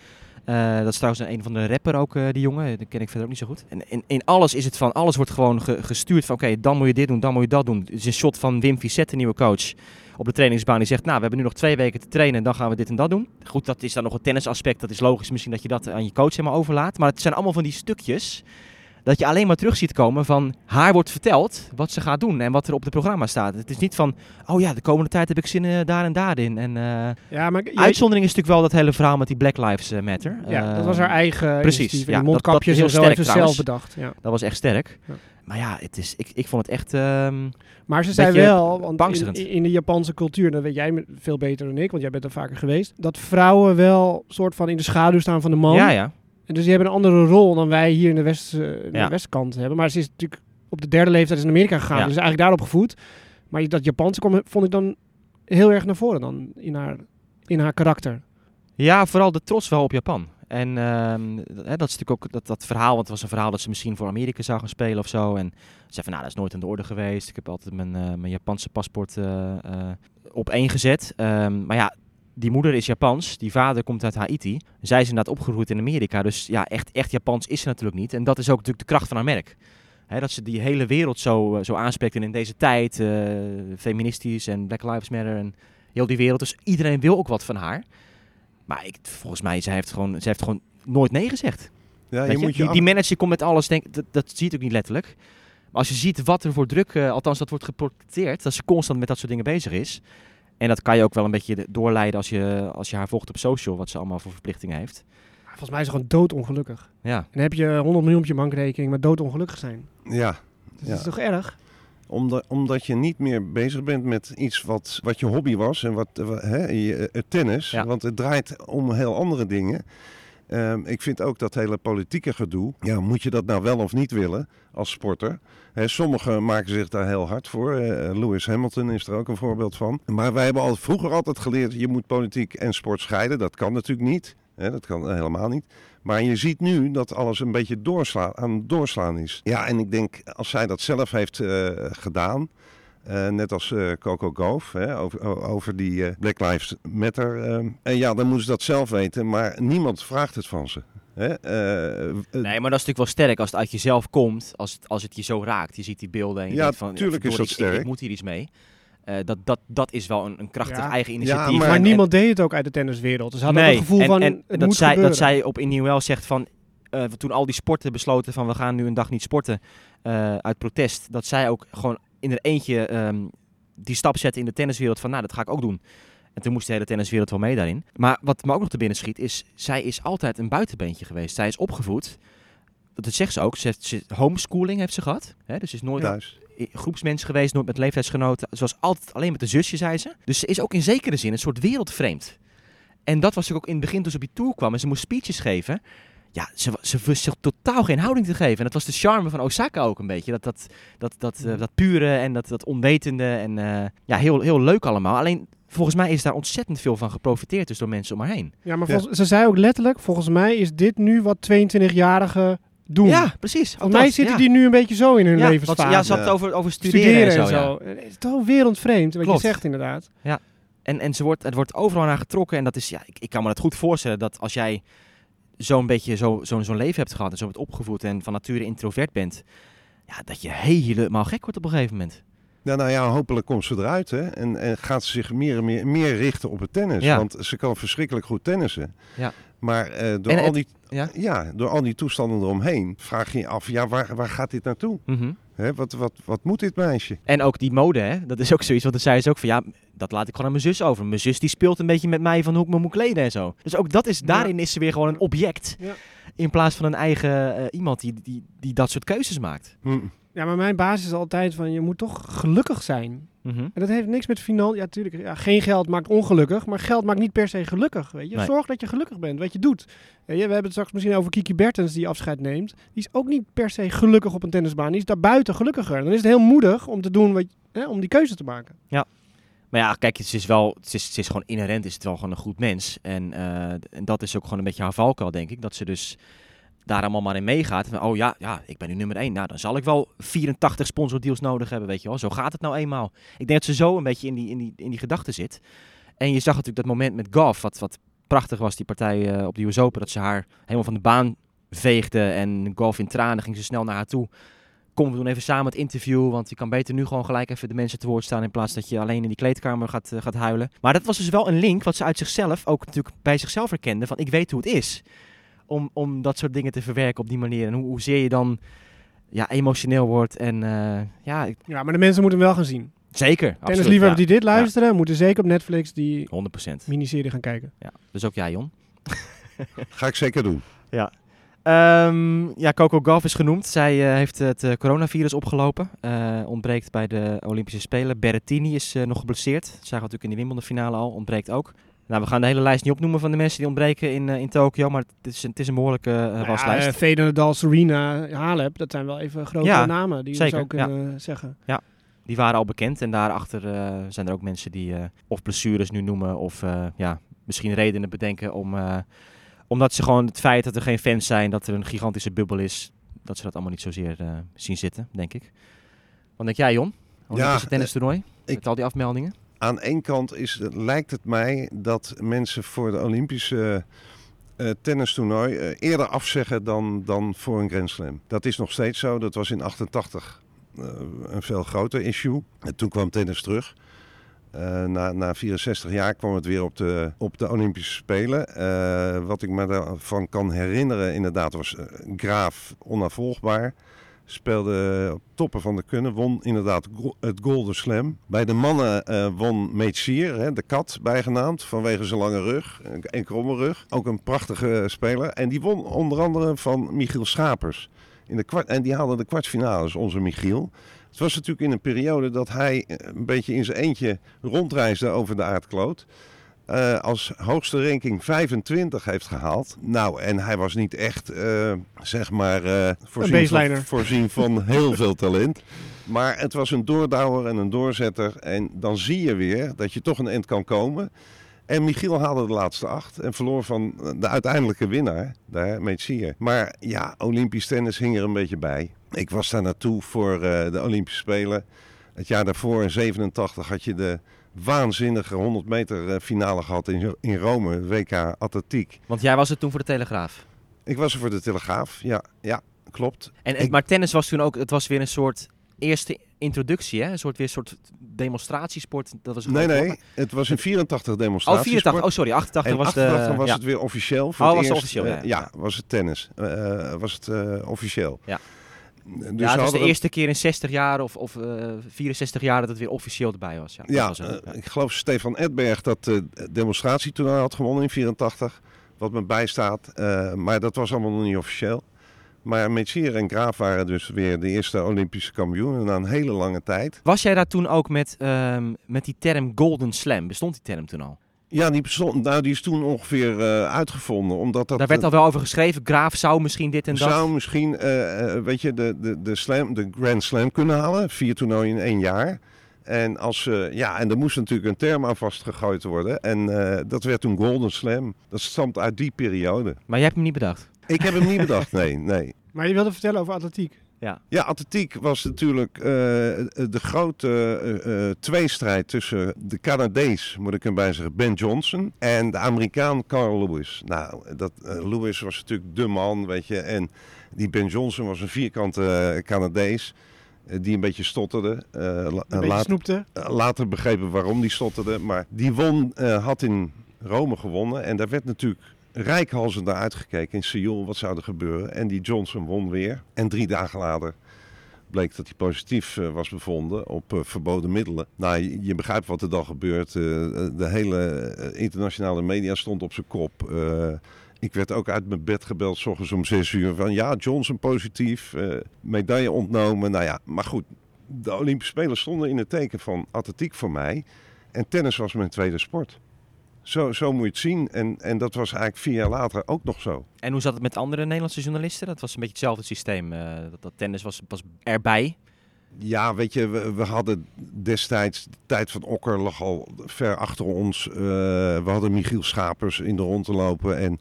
Eh, dat is trouwens een van de rapper ook, eh, die jongen. Die ken ik verder ook niet zo goed. En in, in alles is het van, alles wordt gewoon ge- gestuurd van, oké, dan moet je dit doen, dan moet je dat doen. Het is een shot van Wim Vicette, de nieuwe coach, op de trainingsbaan. Die zegt, nou, we hebben nu nog twee weken te trainen en dan gaan we dit en dat doen. Goed, dat is dan nog een tennisaspect. Dat is logisch misschien dat je dat aan je coach helemaal overlaat. Maar het zijn allemaal van die stukjes dat je alleen maar terug ziet komen van haar wordt verteld wat ze gaat doen en wat er op het programma staat. Het is niet van, oh ja, de komende tijd heb ik zin eh, daar en daarin. En eh, Ja, maar jij- uitzondering is natuurlijk wel dat hele verhaal met die Black Lives eh, Matter. Ja, dat was haar eigen precies, ja, dat- dat mondkapjes heel sterk ze zelf bedacht. Ja. Dat was echt sterk. Ja. Maar ja, het is, ik, ik vond het echt... ehm, Maar ze zei wel, want in, in de Japanse cultuur, dat weet jij veel beter dan ik, want jij bent er vaker geweest, dat vrouwen wel soort van in de schaduw staan van de man. ja, ja. En dus die hebben een andere rol dan wij hier in de, west, eh, in Ja. de westkant hebben. Maar ze is natuurlijk op de derde leeftijd is in Amerika gegaan, Ja. dus eigenlijk daarop gevoed. Maar dat Japanse kwam, vond ik dan heel erg naar voren dan in haar, in haar karakter. Ja, vooral de trots wel op Japan. En ehm, dat- hè, dat is natuurlijk ook dat, dat verhaal, want het was een verhaal dat ze misschien voor Amerika zou gaan spelen of zo. En ze zei van, nou, dat is nooit aan de orde geweest. Ik heb altijd mijn, eh, mijn Japanse paspoort eh, eh, op één gezet. Ehm, maar ja, die moeder is Japans, die vader komt uit Haiti. Zij is inderdaad opgegroeid in Amerika, dus ja, echt, echt Japans is ze natuurlijk niet. En dat is ook natuurlijk de kracht van haar merk. Dat ze die hele wereld zo, eh, zo aanspreekt en in deze tijd, eh, feministisch en Black Lives Matter en heel die wereld. Dus iedereen wil ook wat van haar. Maar ik, volgens mij, zij heeft gewoon, zij heeft gewoon nooit nee gezegd. Ja, je je? moet je die, manager komt met alles, denk, dat, dat zie je ook niet letterlijk. Maar als je ziet wat er voor druk, eh, althans dat wordt geportretteerd, dat ze constant met dat soort dingen bezig is. En dat kan je ook wel een beetje de- doorleiden als je, als je haar volgt op social, wat ze allemaal voor verplichtingen heeft. Volgens mij is ze gewoon doodongelukkig. Ja, En dan heb je 100 miljoen op je bankrekening, maar doodongelukkig zijn. Ja, Dus Ja. Dat is toch erg? Omdat, omdat je niet meer bezig bent met iets wat, wat je hobby was en wat, eh, hè, je, het tennis. Ja. Want het draait om heel andere dingen. Ehm, ik vind ook dat hele politieke gedoe. Ja, moet je dat nou wel of niet willen als sporter? Sommigen maken zich daar heel hard voor. Eh, Lewis Hamilton is er ook een voorbeeld van. Maar wij hebben al vroeger altijd geleerd: je moet politiek en sport scheiden. Dat kan natuurlijk niet. Dat kan helemaal niet. Maar je ziet nu dat alles een beetje aan het doorslaan is. Ja, en ik denk als zij dat zelf heeft eh, gedaan. Eh, net als eh, Coco Gauff, hè, over, over die eh, Black Lives Matter. eh, en ja, dan moeten ze dat zelf weten, maar niemand vraagt het van ze. Hè? Nee, maar dat is natuurlijk wel sterk als het uit jezelf komt, als het, als het je zo raakt. Je ziet die beelden en je Ja, denkt van, tuurlijk is dat ik- sterk. ik moet hier iets mee. Eh, dat, dat, dat is wel een, een krachtig Ja. eigen Ja, initiatief. maar- Maar En- niemand deed het ook uit de tenniswereld. Dus ze hadden nee, ook het gevoel en, van, en het dat, moet zij, dat zij op Innieuwel zegt van, eh, toen al die sporten besloten van we gaan nu een dag niet sporten eh, uit protest, dat zij ook gewoon in er eentje ehm, die stap zette in de tenniswereld van nou dat ga ik ook doen. En toen moest de hele tenniswereld wel mee daarin. Maar wat me ook nog te binnen schiet is, zij is altijd een buitenbeentje geweest. Zij is opgevoed, dat zegt ze ook, ze heeft, ze, homeschooling heeft ze gehad. Hè? Dus is nooit thuis. groepsmens geweest, nooit met leeftijdsgenoten. Ze was altijd alleen met een zusje, zei ze. Dus ze is ook in zekere zin een soort wereldvreemd. En dat was ook in het begin toen ze op die tour kwam en ze moest speeches geven. Ja, ze, ze wist zich totaal geen houding te geven. En dat was de charme van Osaka ook een beetje. Dat, dat, dat, dat, eh, dat pure en dat, dat onwetende. En eh, ja, heel, heel leuk allemaal. Alleen volgens mij is daar ontzettend veel van geprofiteerd dus door mensen om haar heen. Ja, maar Ja. ze zei ook letterlijk, volgens mij is dit nu wat 22-jarigen doen. Ja, precies. Volgens mij dat, zitten ja. die nu een beetje zo in hun ja, levensfase. ja, ze had het Ja. over, over studeren, Studeren en en zo. ja. zo. Het is toch wereldvreemd, wat Klopt. je zegt inderdaad. En, en ze wordt, het wordt overal naar getrokken. En dat is, ja, ik, ik kan me dat goed voorstellen dat als jij zo'n beetje zo, zo'n zo'n leven hebt gehad en zo bent opgevoed en van nature introvert bent, ja, dat je helemaal gek wordt op een gegeven moment. Ja, nou ja, hopelijk komt ze eruit hè? En, en gaat ze zich meer, en meer, meer richten op het tennis. Ja. Want ze kan verschrikkelijk goed tennissen. Ja. Maar eh, door, En al het- die, ja? ja, door al die toestanden eromheen vraag je je af, ja, waar, waar gaat dit naartoe? Hè, wat, wat, wat moet dit meisje? En ook die mode, hè? dat is ook zoiets. Want dan zei ze ook van ja, dat laat ik gewoon aan mijn zus over. Mijn zus die speelt een beetje met mij van hoe ik me moet kleden en zo. Dus ook dat is, daarin is ze weer gewoon een object. Ja. In plaats van een eigen eh, iemand die, die, die dat soort keuzes maakt. Hm. Ja, maar mijn basis is altijd van, je moet toch gelukkig zijn. Mhm. En dat heeft niks met financiën. Ja, natuurlijk. Ja, geen geld maakt ongelukkig, maar geld maakt niet per se gelukkig. Weet je? Nee. Zorg dat je gelukkig bent, wat je doet. Je, we hebben het straks misschien over Kiki Bertens die afscheid neemt. Die is ook niet per se gelukkig op een tennisbaan. Die is daarbuiten gelukkiger. Dan is het heel moedig om te doen wat, hè, om die keuze te maken. Maar ja, kijk, het is wel, het is, het is gewoon inherent, is het wel gewoon een goed mens. En, eh, en dat is ook gewoon een beetje haar valkuil, denk ik. Dat ze dus daar allemaal maar in meegaat. Oh ja, ja, ik ben nu nummer 1. Nou, dan zal ik wel 84 sponsordeals nodig hebben, weet je wel. Zo gaat het nou eenmaal. Ik denk dat ze zo een beetje in die, in die, in die gedachte zit. En je zag natuurlijk dat moment met Goff, wat, wat prachtig was, die partij eh, op de US Open. Dat ze haar helemaal van de baan veegde en Goff in tranen ging ze snel naar haar toe. Kom, we doen even samen het interview, want je kan beter nu gewoon gelijk even de mensen te woord staan in plaats dat je alleen in die kleedkamer gaat, eh, gaat huilen. Maar dat was dus wel een link wat ze uit zichzelf ook natuurlijk bij zichzelf herkende van ik weet hoe het is om, om dat soort dingen te verwerken op die manier. En hoe, hoezeer je dan ja, emotioneel wordt en eh, ja, ik- Ja, maar de mensen moeten hem wel gaan zien. zeker. absoluut, Tennisliefhebbers ja. die dit luisteren, moeten zeker op Netflix die 100%. miniserie gaan kijken. Ja. Dus ook jij, Jon. Ga ik zeker doen. Ehm, ja, Coco Gauff is genoemd. Zij eh, heeft het eh, coronavirus opgelopen. Eh, ontbreekt bij de Olympische Spelen. Berrettini is eh, nog geblesseerd. Dat zagen we natuurlijk in de Wimbledon finale al. Ontbreekt ook. Nou, we gaan de hele lijst niet opnoemen van de mensen die ontbreken in, eh, in Tokio. Maar het is, een- het is een behoorlijke eh Nou ja, waslijst. eh, Federer, Nadal, Serena, Halep, dat zijn wel even grote Ja, namen die zeker, we zo kunnen zeggen. Die waren al bekend. En daarachter eh zijn er ook mensen die eh, of blessures nu noemen. Of eh, ja, misschien redenen bedenken om... eh, omdat ze gewoon het feit dat er geen fans zijn, dat er een gigantische bubbel is, dat ze dat allemaal niet zozeer eh, zien zitten, denk ik. Wat denk jij, Jon? Olympische Ja, tennis toernooi? ik- Met al die afmeldingen? Aan één kant is, lijkt het mij dat mensen voor de Olympische eh tennistoernooi eh, eerder afzeggen dan, dan voor een Grand Slam. Dat is nog steeds zo. Dat was in 88 eh, een veel groter issue. En toen kwam tennis terug. Na, na 64 jaar kwam het weer op de, op de Olympische Spelen. Wat ik me daarvan kan herinneren, inderdaad, was Graaf onafvolgbaar. Speelde op toppen van de kunnen, won inderdaad het Golden Slam. Bij de mannen eh, won Meetsier, de kat bijgenaamd, vanwege zijn lange rug en- kromme rug. Ook een prachtige speler. En die won onder andere van Michiel Schapers. In de kwart, en die haalde de kwartfinales, onze Michiel. Het was natuurlijk in een periode dat hij eh, een beetje in zijn eentje rondreisde over de aardkloot. Eh, als hoogste ranking 25 heeft gehaald. Nou, en hij was niet echt, eh, zeg maar, eh, voorzien, van, voorzien van heel veel talent. Maar het was een doordouwer en een doorzetter. En dan zie je weer dat je toch een eind kan komen. En Michiel haalde de laatste acht en verloor van de uiteindelijke winnaar, daar, Metsier. Maar ja, Olympisch tennis hing er een beetje bij. Ik was daar naartoe voor de Olympische Spelen. Het jaar daarvoor, in 87, had je de waanzinnige 100 meter eh, finale gehad in, in Rome, WK Atletiek. Want jij was het toen voor de Telegraaf. Ik was er voor de Telegraaf, ja, ja klopt. En, maar tennis was toen ook, het was weer een soort eerste introductie, hè? Een soort weer een soort demonstratiesport. Dat was Nee, nee, het was in 84 Oh, demonstratie. 84. Oh, sorry, 88 En was 88 de. was ja. het weer officieel. Voor Oh, het was het officieel, eh, ja. ja, was het tennis. Eh, was het officieel. Ja. Dus ja, we het was de eerste keer in 60 jaar of, of eh 64 jaar dat het weer officieel erbij was. Ja, Ja, was het. eh, ik geloof Stefan Edberg dat de demonstratie toen had gewonnen in 84. Wat me bijstaat. Eh, maar dat was allemaal nog niet officieel. Maar Metsier en Graaf waren dus weer de eerste Olympische kampioenen na een hele lange tijd. Was jij daar toen ook met, ehm, met die term Golden Slam? Bestond die term toen al? Ja, die, bestond, nou, die is toen ongeveer eh, uitgevonden. Omdat dat, daar werd al wel over geschreven. Graaf zou misschien dit en dat. zou misschien, eh, eh, weet je, de, de, de, slam, de Grand Slam kunnen halen. Vier toernooien in één jaar. En, als, eh, ja, en er moest natuurlijk een term aan vastgegooid worden. En eh, dat werd toen Golden Slam. Dat stamt uit die periode. Maar jij hebt hem niet bedacht. Ik heb hem niet bedacht, nee, nee. Maar je wilde vertellen over atletiek. Ja, atletiek was natuurlijk eh, de grote eh, eh, tweestrijd tussen de Canadees, moet ik erbij zeggen, Ben Johnson en de Amerikaan Carl Lewis. Nou, dat, Lewis was natuurlijk de man, weet je, en die Ben Johnson was een vierkante Canadees die een beetje stotterde. La- Een beetje snoepte. eh, later begrepen waarom die stotterde. Maar die won, eh, had in Rome gewonnen. En daar werd natuurlijk rijkhalsend naar uitgekeken in Seoul. Wat zou er gebeuren? En die Johnson won weer. En drie dagen later bleek dat hij positief eh, was bevonden op eh, verboden middelen. Nou, je, begrijpt wat er dan gebeurt. Eh, de hele internationale media stond op zijn kop. Ik werd ook uit mijn bed gebeld, s ochtends om zes uur. Van ja, Johnson positief, medaille ontnomen. Nou ja, maar goed. De Olympische Spelen stonden in het teken van atletiek voor mij. En tennis was mijn tweede sport. Zo, zo moet je het zien. En, en dat was eigenlijk vier jaar later ook nog zo. En hoe zat het met andere Nederlandse journalisten? Dat was een beetje hetzelfde systeem. eh, dat, dat tennis was, was erbij. Ja, weet je, we, we hadden destijds, de tijd van Okker lag al ver achter ons. Eh, we hadden Michiel Schapers in de rond te lopen en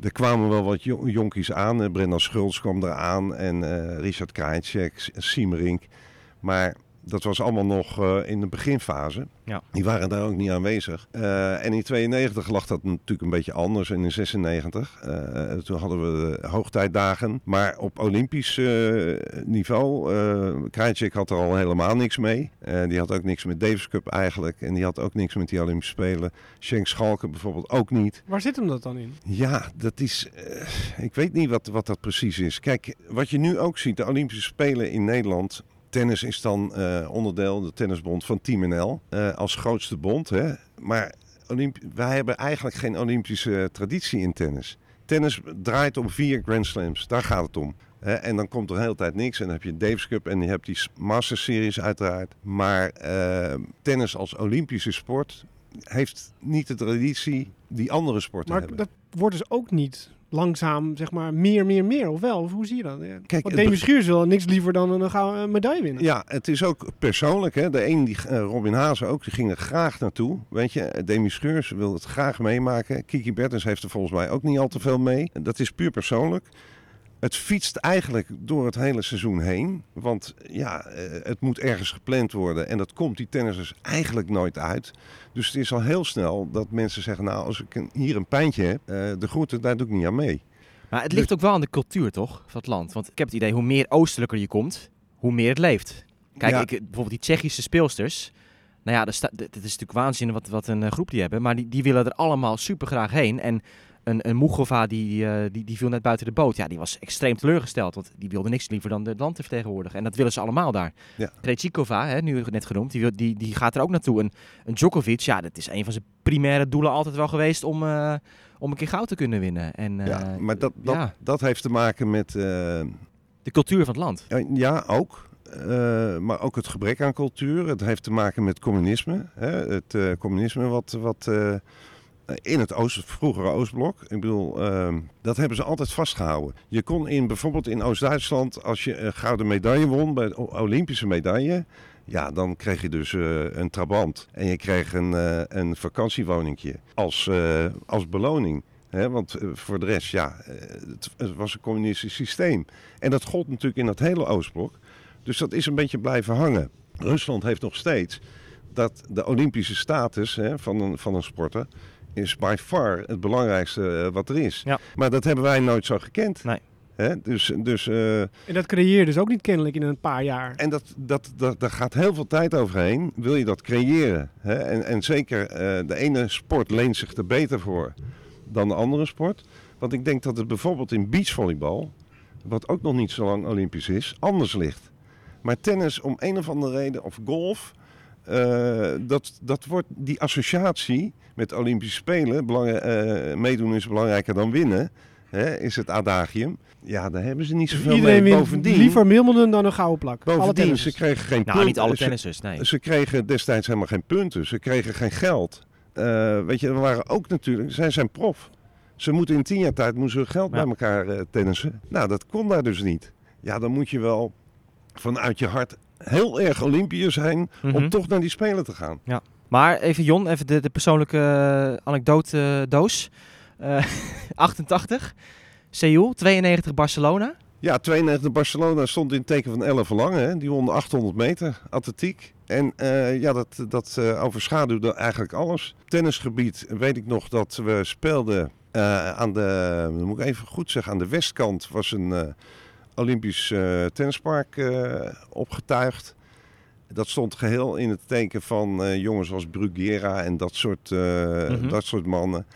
er kwamen wel wat jo- jonkies aan. Eh, Brendan Schulz kwam eraan en eh, Richard Krajicek, Siemerink. Maar dat was allemaal nog eh, in de beginfase. Ja. Die waren daar ook niet aanwezig. Eh, en in 92 lag dat natuurlijk een beetje anders. En in 96, eh, toen hadden we de hoogtijdagen. Maar op Olympisch eh, niveau, eh Krajicek had er al helemaal niks mee. Eh, die had ook niks met Davis Cup eigenlijk. En die had ook niks met die Olympische Spelen. Schenk Schalken bijvoorbeeld ook niet. Waar zit hem dat dan in? Ja, dat is. eh, ik weet niet wat, wat dat precies is. Kijk, wat je nu ook ziet, de Olympische Spelen in Nederland. Tennis is dan eh, onderdeel, de tennisbond van Team NL, eh, als grootste bond. Hè? Maar Olymp wij hebben eigenlijk geen Olympische traditie in tennis. Tennis draait om vier Grand Slams, daar gaat het om. Hè? En dan komt er de hele tijd niks. En dan heb je Davis Cup en je hebt die Masters Series uiteraard. Maar eh, tennis als Olympische sport heeft niet de traditie die andere sporten Maar hebben. dat wordt dus ook niet langzaam, zeg maar, meer, meer, meer. Of wel? Of hoe zie je dat? Ja. Kijk, Want Demi Schuurs wil niks liever dan een gouden medaille winnen. Ja, het is ook persoonlijk. Hè. De een, die, eh, Robin Hazen ook, die ging er graag naartoe. Weet je, Demi Scheurs wil het graag meemaken. Kiki Bertens heeft er volgens mij ook niet al te veel mee. Dat is puur persoonlijk. Het fietst eigenlijk door het hele seizoen heen. Want ja, eh, het moet ergens gepland worden. En dat komt die tennissers eigenlijk nooit uit. Dus het is al heel snel dat mensen zeggen... nou, als ik hier een pijntje heb, eh, de groeten, daar doe ik niet aan mee. Maar het ligt ook wel aan de cultuur, toch? Van het land. Want ik heb het idee, hoe meer oostelijker je komt, hoe meer het leeft. Kijk, Ja. ik, bijvoorbeeld die Tsjechische speelsters. Nou ja, dit is natuurlijk waanzin wat, wat een eh, groep die hebben. Maar die, die willen er allemaal super graag heen. En een, een die, eh, die, die viel net buiten de boot. Ja, die was extreem teleurgesteld. Want die wilde niks liever dan het land te vertegenwoordigen. En dat willen ze allemaal daar. Ja. Krejcikova, hè, nu net genoemd, die, wil, die, die gaat er ook naartoe. En een Djokovic, ja, dat is een van zijn primaire doelen altijd wel geweest om, eh, om een keer goud te kunnen winnen. En, eh, ja, maar dat, dat, ja. dat heeft te maken met... eh, de cultuur van het land. Ja, ook. eh, maar ook het gebrek aan cultuur. Het heeft te maken met communisme. Hè? Het eh, communisme wat, wat eh, in het Oost, vroegere Oostblok, ik bedoel, ehm, dat hebben ze altijd vastgehouden. Je kon in, bijvoorbeeld in Oost-Duitsland, als je een gouden medaille won, bij de Olympische medaille, ja, dan kreeg je dus eh, een trabant. En je kreeg een, eh, een vakantiewoningje als, eh, als beloning. Want eh, voor de rest, ja, eh, het, was een communistisch systeem. En dat gold natuurlijk in dat hele Oostblok. Dus dat is een beetje blijven hangen. Rusland heeft nog steeds dat de Olympische status van, van een sporter is by far het belangrijkste eh, wat er is. Ja. Maar dat hebben wij nooit zo gekend. Nee. Hè, dus, dus, eh, En dat creëer je dus ook niet kennelijk in een paar jaar. en dat, dat, dat, daar gaat heel veel tijd overheen. Wil je dat creëren? Hè? En, en zeker eh, de ene sport leent zich er beter voor dan de andere sport. Want ik denk dat het bijvoorbeeld in beachvolleybal, wat ook nog niet zo lang Olympisch is, anders ligt. Maar tennis om een of andere reden, of golf, eh, dat, dat wordt die associatie met Olympische Spelen, belang, eh, meedoen is belangrijker dan winnen, hè, is het adagium. Ja, daar hebben ze niet zoveel Iedereen mee. Bovendien, liever Wimbledon dan een gouden plak. Alle Bovendien, ze kregen geen Nou, punten. niet alle Ze- tennissers, nee. Ze kregen destijds helemaal geen punten. Ze kregen geen geld. Eh, weet je, er waren ook natuurlijk... Zij zijn prof. Ze moeten in tien jaar tijd moeten ze geld Ja. bij elkaar eh, tennissen. Nou, dat kon daar dus niet. Ja, dan moet je wel vanuit je hart heel erg Olympiër zijn... Mhm. om toch naar die Spelen te gaan. Maar even Jon, even de, de persoonlijke eh, anekdote eh, doos. Eh, 88, Seoul, 92 Barcelona. Ja, 92 Barcelona stond in het teken van Elle Verlangen. Hè. Die won de 800 meter atletiek. En eh, ja, dat, dat eh, overschaduwde eigenlijk alles. Tennisgebied weet ik nog dat we speelden eh, aan de, moet ik even goed zeggen, aan de westkant was een eh, Olympisch eh, tennispark eh, opgetuigd. Dat stond geheel in het teken van eh, jongens als Bruguera en dat soort, Mhm. dat soort mannen.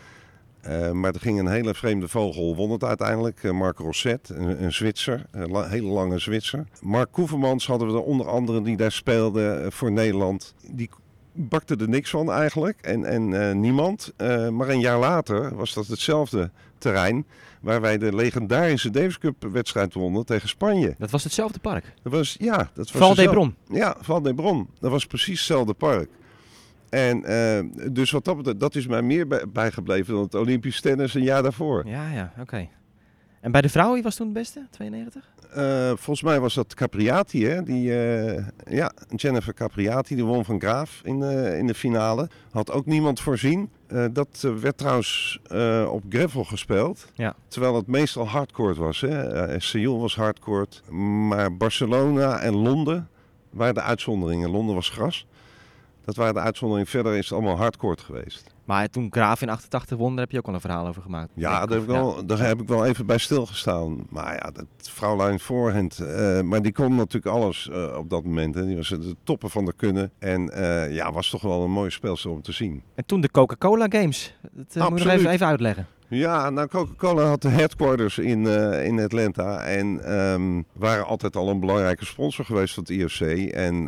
Maar er ging een hele vreemde vogel, won het uiteindelijk. Mark Rosset, een, een Zwitser, een la- hele lange Zwitser. Mark Koevermans hadden we er onder andere die daar speelde voor Nederland. Die bakte er niks van eigenlijk en, en niemand. Maar een jaar later was dat hetzelfde terrein waar wij de legendarische Davis Cup wedstrijd wonnen tegen Spanje. Dat was hetzelfde park. Dat was, ja, dat was Val dezelfde- Bron. ja, Val de Bron. Dat was precies hetzelfde park. En eh, dus wat dat betreft, dat is mij meer bij- bijgebleven dan het Olympisch tennis een jaar daarvoor. Ja, ja, oké. En bij de vrouwen, wie was toen de beste? 92? Eh, volgens mij was dat Capriati, hè? Die, eh, ja, Jennifer Capriati, die won van Graaf in de, in de finale. Had ook niemand voorzien. Eh, dat werd trouwens op gravel gespeeld. Ja. Terwijl het meestal hardcourt was. Hè? Seoul was hardcourt. Maar Barcelona en Londen waren de uitzonderingen. Londen was gras. Dat waren de uitzonderingen. Verder is het allemaal hardcourt geweest. Maar toen Graaf in 88 won, daar heb je ook al een verhaal over gemaakt. Ja, daar ik, heb, ik wel, daar heb ik wel even bij stilgestaan. Maar ja, dat vrouwlijn voorhand. eh, maar die kon natuurlijk alles eh, op dat moment. Hè. Die was de toppen van de kunnen. En eh, ja, was toch wel een mooie speelster om te zien. En toen de Coca-Cola Games. Dat moet je nog even, even uitleggen. Ja, nou Coca-Cola had de headquarters in, in Atlanta. En ehm, waren altijd al een belangrijke sponsor geweest van het IFC. En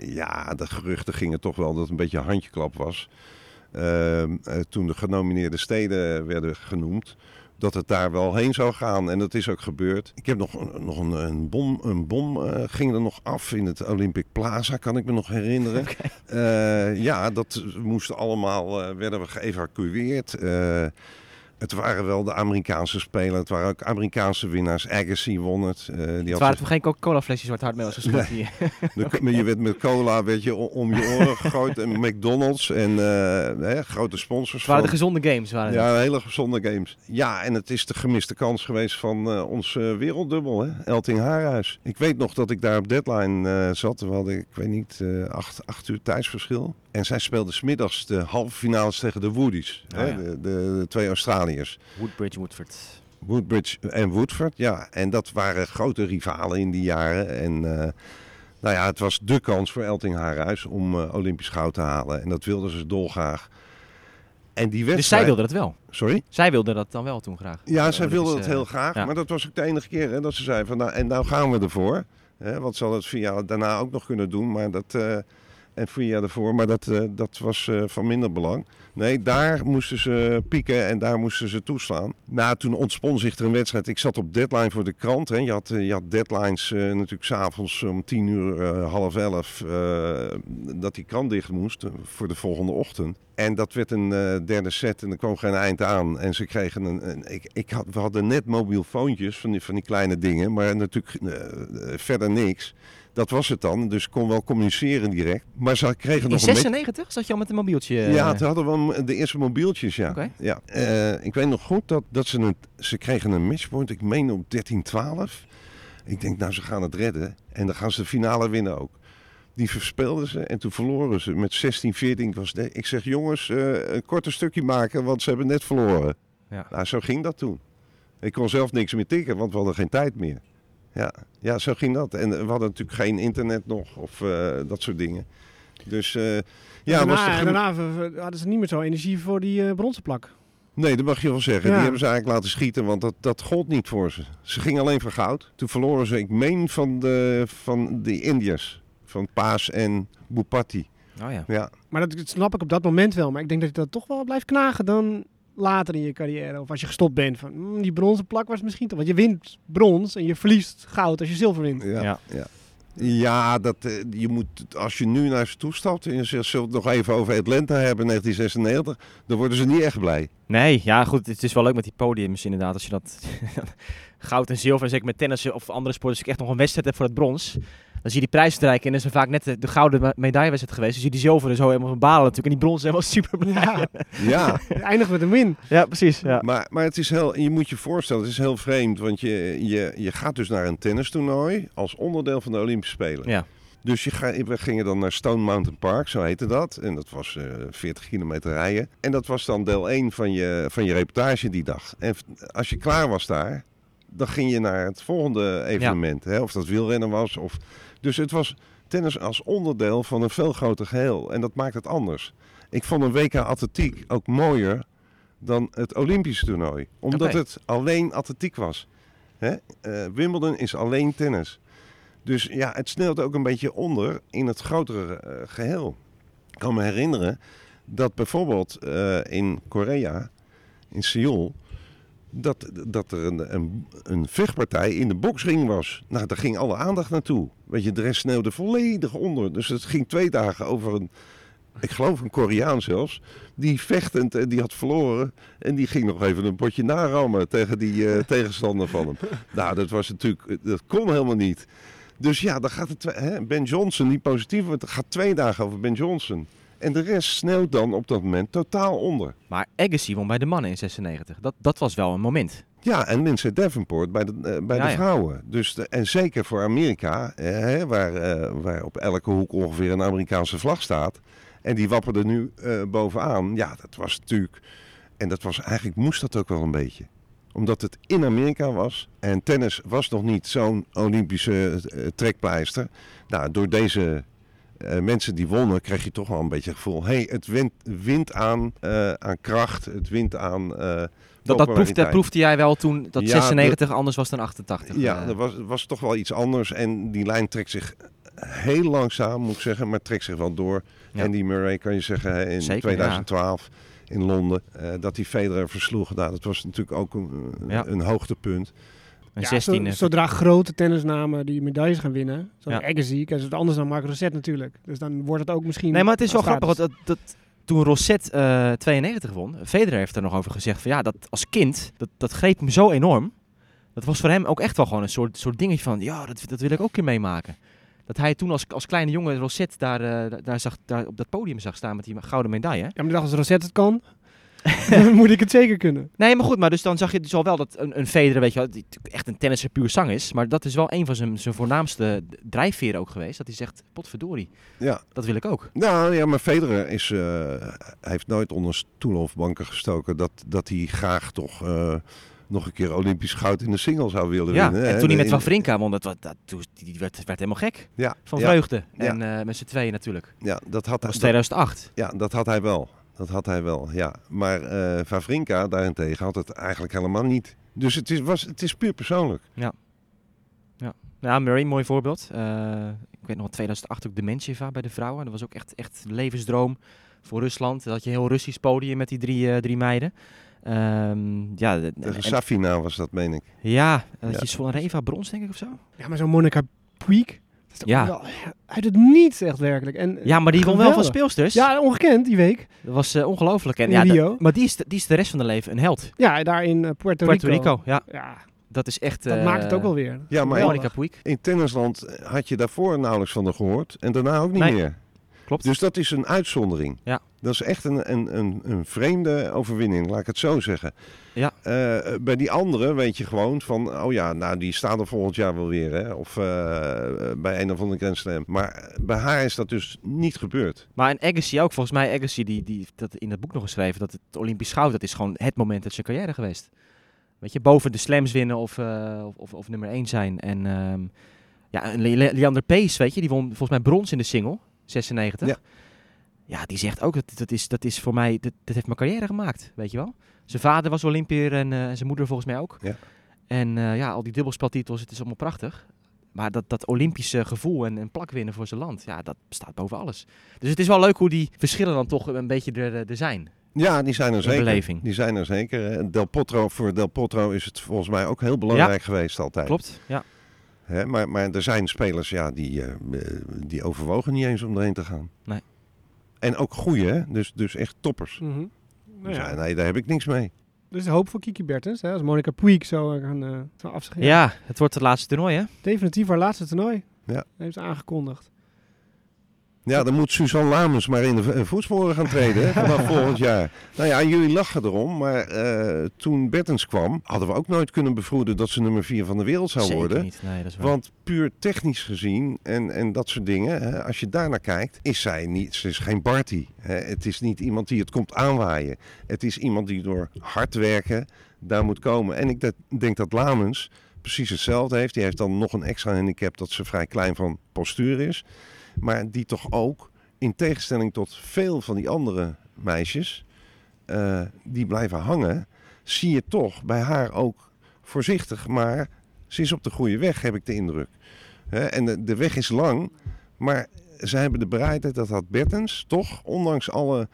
ja, de geruchten gingen toch wel dat het een beetje handjeklap was. Ehm, eh, toen de genomineerde steden werden genoemd. Dat het daar wel heen zou gaan. En dat is ook gebeurd. Ik heb nog, een- nog een, een bom, een bom eh, ging er nog af in het Olympic Plaza, kan ik me nog herinneren. Eh, ja, dat moesten allemaal, werden we geëvacueerd. Het waren wel de Amerikaanse spelers. Het waren ook Amerikaanse winnaars. Agassi won het. Eh, die Het had waren toch geen Coca-Cola flesjes waar het hard mee was hier. je werd met cola werd je, om je oren gegooid. En McDonald's en eh, hè, grote sponsors. Het waren de gezonde games. Waren het. Ja, hele gezonde games. Ja, en het is de gemiste kans geweest van eh, ons werelddubbel, hè? Elting Haarhuis. Ik weet nog dat ik daar op deadline zat. We hadden, ik weet niet, acht, acht uur tijdsverschil. En zij speelden smiddags de halve finales tegen de Woodies. Oh, hè? ja. De, de, de twee Australiërs. Woodbridge, Woodford. Woodbridge en Woodford, ja. En dat waren grote rivalen in die jaren. En eh, nou ja, het was de kans voor Elting Haarhuis om eh, Olympisch goud te halen. En dat wilden ze dolgraag. En die wedstrijd... Dus zij wilden dat wel. Sorry? Zij wilden dat dan wel toen graag. Ja, Eh, zij het Olympische- heel graag. ja. Maar dat was ook de enige keer hè, dat ze zei van nou, en nou gaan we ervoor. Hè, want ze hadden het via daarna ook nog kunnen doen. Maar dat, eh, en vier jaar daarvoor, maar dat, eh, dat was eh, van minder belang. Nee, daar moesten ze pieken en daar moesten ze toeslaan. Nou, toen ontspon zich er een wedstrijd. Ik zat op deadline voor de krant. Hè. Je, had, eh, deadlines eh, natuurlijk s'avonds om tien uur, half elf, dat die krant dicht moest voor de volgende ochtend. En dat werd een derde set en er kwam geen eind aan. En ze kregen een. een ik, ik had, we hadden net mobiel foontjes van die, van die kleine dingen, maar natuurlijk verder niks. Dat was het dan, dus ik kon wel communiceren direct. Maar ze kregen In nog een beetje- 96 zat je al met een mobieltje? eh, ja, toen hadden we de eerste mobieltjes, ja. Ja. Eh, ik weet nog goed dat, dat ze, een, ze kregen een matchpoint, ik meen op 13-12. Ik denk, nou, ze gaan het redden. En dan gaan ze de finale winnen ook. Die verspeelden ze en toen verloren ze met 16-14. Was de, ik zeg, jongens, eh, een korter stukje maken, want ze hebben net verloren. Ja. Nou, zo ging dat toen. Ik kon zelf niks meer tikken, want we hadden geen tijd meer. Ja, ja zo ging dat. En we hadden natuurlijk geen internet nog of eh, dat soort dingen. Dus eh, ja, daarna, was daarna hadden ze niet meer zo energie voor die eh bronzen plak. Nee, dat mag je wel zeggen. Ja. Die hebben ze eigenlijk laten schieten, want dat, dat gold niet voor ze. Ze gingen alleen voor goud. Toen verloren ze, ik meen, van de, van de Indiërs. Van Paas en Bupati. Oh ja. Ja, Maar dat, dat snap ik op dat moment wel. Maar ik denk dat je dat toch wel blijft knagen dan later in je carrière. Of als je gestopt bent. Van, "Hmm, die bronzen plak was misschien toch. Want je wint brons en je verliest goud als je zilver wint. ja, Ja. ja. ja. dat, eh, je moet, als je nu naar ze toestapt en je zegt, zullen we het nog even over Atlanta hebben, 1996, dan worden ze niet echt blij. Nee, ja goed, het is wel leuk met die podiums inderdaad. Als je dat goud en zilver, en zeker met tennis of andere sporten, als ik echt nog een wedstrijd heb voor het brons. Dan zie je die prijsstrijken en dan is er vaak net de, de gouden me- medaillewedstrijd geweest. Dus zie je die zilveren zo helemaal van balen natuurlijk. En die brons helemaal super blij. Ja, Ja, eindigt met een win. Ja, precies. Ja. maar, maar het is heel, je moet je voorstellen, het is heel vreemd, want je, je, je gaat dus naar een tennistoernooi als onderdeel van de Olympische Spelen. Ja. Dus je ga, we gingen dan naar Stone Mountain Park, zo heette dat. En dat was eh 40 kilometer rijden. En dat was dan deel 1 van je, van je reportage die dag. En als je klaar was daar, dan ging je naar het volgende evenement. Hè? Of dat wielrennen was. Of... Dus het was tennis als onderdeel van een veel groter geheel. En dat maakt het anders. Ik vond een WK atletiek ook mooier dan het Olympische toernooi. Omdat het alleen atletiek was. Hè? Eh, Wimbledon is alleen tennis. Dus ja, het sneeuwt ook een beetje onder in het grotere eh, geheel. Ik kan me herinneren dat bijvoorbeeld eh, in Korea, in Seoul, dat, dat er een, een, een vechtpartij in de boksring was. Nou, daar ging alle aandacht naartoe. Weet je, de rest sneeuwde volledig onder. Dus het ging twee dagen over een, ik geloof een Koreaan zelfs, die vechtend en die had verloren. En die ging nog even een potje narammen tegen die eh, tegenstander van hem. Nou, dat was natuurlijk, dat kon helemaal niet. Dus ja, dan gaat het, hè, Ben Johnson, die positief wordt, het gaat twee dagen over Ben Johnson. En de rest sneeuwt dan op dat moment totaal onder. Maar Agassi won bij de mannen in 96. Dat, dat was wel een moment. Ja, en Lindsay Davenport bij de, eh, bij Ja, de ja. vrouwen. Dus de- en zeker voor Amerika, eh, hè, waar, eh, waar op elke hoek ongeveer een Amerikaanse vlag staat. En die wapperde nu bovenaan. Ja, dat was natuurlijk... En dat was eigenlijk, moest dat ook wel een beetje. Omdat het in Amerika was. En tennis was nog niet zo'n Olympische trekpleister. Nou, door deze eh, mensen die wonnen, kreeg je toch wel een beetje het gevoel... Hey, het wint, wint aan, eh, aan kracht, het wint aan... eh, Dat, dat, proefde, populariteit. dat proefde jij wel toen dat Ja, 96 anders was dan 88. Ja, dat was, was toch wel iets anders. En die lijn trekt zich heel langzaam, moet ik zeggen, maar trekt zich wel door. Ja. Andy Murray kan je zeggen in Zeker, 2012 in Londen. dat hij Federer versloeg. Nou, dat was natuurlijk ook een, een hoogtepunt. Een Ja, 16 zo- zodra grote tennisnamen die medailles gaan winnen, zoals Ja. Agassi, kijk, is het anders dan Marco Rosset natuurlijk. Dus dan wordt het ook misschien... Nee, maar het is wel grappig. Want dat, dat, toen Rosset eh 92 won, Federer heeft er nog over gezegd van ja, dat als kind, dat, dat greep hem zo enorm. Dat was voor hem ook echt wel gewoon een soort, soort dingetje van ja, dat, dat wil ik ook een keer meemaken. Dat hij toen als, als kleine jongen Rosset daar, eh, daar, zag, daar op dat podium zag staan met die gouden medaille. Ja, maar dacht, als Rosset het kan, dan moet ik het zeker kunnen. Nee, maar goed, maar dus dan zag je dus al wel dat een, een Federer, weet je wel, die natuurlijk echt een tennisser puur zang is. Maar dat is wel een van zijn, zijn voornaamste drijfveren ook geweest. Dat hij zegt, potverdorie, Ja, dat wil ik ook. nou ja, maar Federer is, eh, heeft nooit onder stoelen of banken gestoken dat, dat hij graag toch eh, nog een keer Olympisch goud in de single zou willen Ja, winnen. en toen hij met In- Wawrinka won, dat, dat, die werd, werd helemaal gek. ja, Van ja, vreugde. Ja. En eh, met z'n tweeën natuurlijk. ja, dat had Dat was hij. dat- 2008. Ja, dat had hij wel. Dat had hij wel, ja. Maar eh Vavrinka daarentegen had het eigenlijk helemaal niet. Dus het is, was, het is puur persoonlijk. Ja. Ja. Ja, Murray, mooi voorbeeld. Uh, ik weet nog, 2008 ook de Mencheva bij de vrouwen. Dat was ook echt, echt levensdroom voor Rusland. Dat je een heel Russisch podium met die drie, uh, drie meiden. Um, ja, Tegen Safina was dat, meen ik. Ja, dat ja. je van Reva brons, denk ik, of zo. Ja, maar zo'n Monica Puig. Ja. Wel, uit het niets echt werkelijk. En, ja, maar die won wel van speelsters. Ja, ongekend die week. Dat was uh, ongelooflijk. En, ja, maar die is, de, die is de rest van de leven een held. Ja, daar in uh, Puerto, Puerto Rico. Rico. ja. ja. Dat is echt... Dat uh, maakt het ook wel weer. Ja, maar Monica Puig. in tennisland had je daarvoor nauwelijks van haar gehoord. En daarna ook niet nee. meer. Klopt. Dus dat is een uitzondering. Ja. Dat is echt een, een, een, een vreemde overwinning, laat ik het zo zeggen. Ja. Uh, bij die andere weet je gewoon van, oh ja, nou die staan er volgend jaar wel weer. Hè? Of uh, bij een of andere Grand Slam. Maar bij haar is dat dus niet gebeurd. Maar in Agassi ook, volgens mij Agassi, die, die dat in het boek nog geschreven, dat het Olympisch goud, dat is gewoon het moment uit zijn carrière geweest. Weet je, boven de slams winnen of, uh, of, of, of, nummer 1 zijn. En um, ja, Leander Pace, weet je, die won volgens mij brons in de single. 96. Ja. ja, die zegt ook, dat, dat, is, dat is voor mij, dat, dat heeft mijn carrière gemaakt, weet je wel. Zijn vader was Olympier en uh, zijn moeder volgens mij ook. Ja. En uh, ja, al die dubbelspeltitels, het is allemaal prachtig. Maar dat, dat Olympische gevoel en, en plak winnen voor zijn land, ja, dat staat boven alles. Dus het is wel leuk hoe die verschillen dan toch een beetje er, er zijn. Ja, die zijn er zeker. Beleving. Die zijn er zeker. Del Potro, voor Del Potro is het volgens mij ook heel belangrijk ja. geweest altijd. Klopt, ja. Hè, maar, maar er zijn spelers ja, die, uh, die overwogen niet eens om erheen te gaan. Nee. En ook goeie, hè? Dus, dus echt toppers. Mm -hmm. nou ja. dus, nee, daar heb ik niks mee. Dus hoop voor Kiki Bertens, hè? als Monica Puig zo gaan uh, zo afscheiden. Ja, het wordt het laatste toernooi, hè? Definitief haar laatste toernooi. Ja. Heeft ze aangekondigd. Ja, dan moet Suzanne Lamers maar in de voetsporen gaan treden vanaf volgend jaar. Nou ja, jullie lachen erom, maar uh, toen Bertens kwam, hadden we ook nooit kunnen bevroeden dat ze nummer 4 van de wereld zou Zeker worden. Niet. Nee, dat is waar. Want puur technisch gezien en, en dat soort dingen, hè, als je daarnaar kijkt, is zij niet, ze is geen Barty. Hè. Het is niet iemand die het komt aanwaaien. Het is iemand die door hard werken daar moet komen. En ik dat, denk dat Lamens precies hetzelfde heeft. Die heeft dan nog een extra handicap dat ze vrij klein van postuur is. Maar die toch ook, in tegenstelling tot veel van die andere meisjes, uh, die blijven hangen, zie je toch bij haar ook voorzichtig, maar ze is op de goede weg, heb ik de indruk. En de, weg is lang, maar ze hebben de bereidheid, dat had Bertens toch, ondanks alle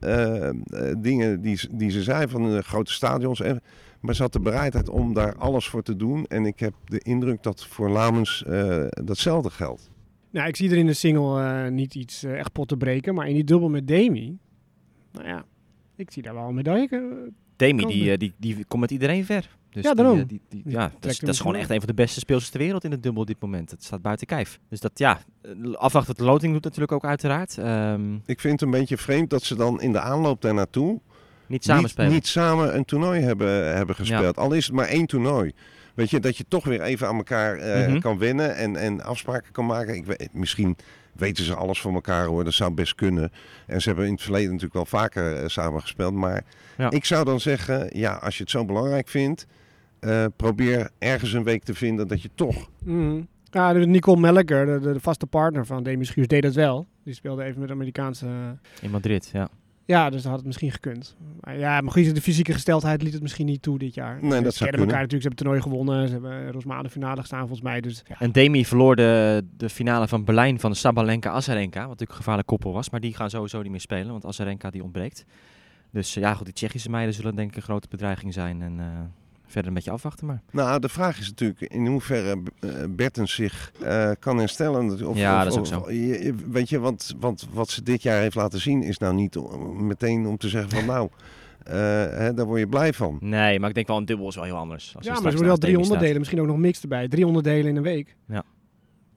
uh, dingen die, die ze zei van de grote stadions, en, maar ze had de bereidheid om daar alles voor te doen. En ik heb de indruk dat voor Lamens datzelfde geldt. Nou, ik zie er in de single uh, niet iets uh, echt pot te breken, maar in die dubbel met Demi, nou ja, ik zie daar wel een medaille. Uh, Demi, die, die, die, die komt met iedereen ver. Dus ja, daarom. Die, die, die, ja, dat is, dat is gewoon echt een van de beste speelsters ter wereld in het dubbel op dit moment. Het staat buiten kijf. Dus dat, ja, afwachten wat de loting doet natuurlijk ook uiteraard. Um, ik vind het een beetje vreemd dat ze dan in de aanloop daar naartoe niet samen niet, spelen. Niet samen een toernooi hebben, hebben gespeeld. Ja. Al is het maar één toernooi. Weet je, dat je toch weer even aan elkaar uh, mm -hmm. kan wennen en, en afspraken kan maken. Ik weet, misschien weten ze alles van elkaar hoor, dat zou best kunnen. En ze hebben in het verleden natuurlijk wel vaker uh, samen gespeeld. Maar ja. ik zou dan zeggen, ja, als je het zo belangrijk vindt, uh, probeer ergens een week te vinden dat je toch... Mm. Ja, Nicole Melker, de, de, vaste partner van Demi Schuurs, deed dat wel. Die speelde even met de Amerikaanse... In Madrid, ja. Ja, dus dat had het misschien gekund. Maar ja, maar goed, de fysieke gesteldheid liet het misschien niet toe dit jaar. Nee, dat ze kennen elkaar natuurlijk. Ze hebben het toernooi gewonnen. Ze hebben Rosmane de finale gestaan volgens mij. Dus, ja. En Demi verloor de, de finale van Berlijn van Sabalenka Azarenka. Wat natuurlijk een gevaarlijk koppel was. Maar die gaan sowieso niet meer spelen, want Azarenka die ontbreekt. Dus ja, goed, die Tsjechische meiden zullen denk ik een grote bedreiging zijn. En uh, verder een beetje afwachten maar. Nou, de vraag is natuurlijk in hoeverre uh, Bertens zich uh, kan herstellen. Of, ja, of, dat is ook of, zo. Je, weet je, want, want wat ze dit jaar heeft laten zien is nou niet om, meteen om te zeggen van nou... Uh, hè, daar word je blij van. Nee, maar ik denk wel een dubbel is wel heel anders. Als ja, maar ze worden wel drie onderdelen. Misschien ook nog mix erbij. Drie onderdelen in een week. Ja. Dat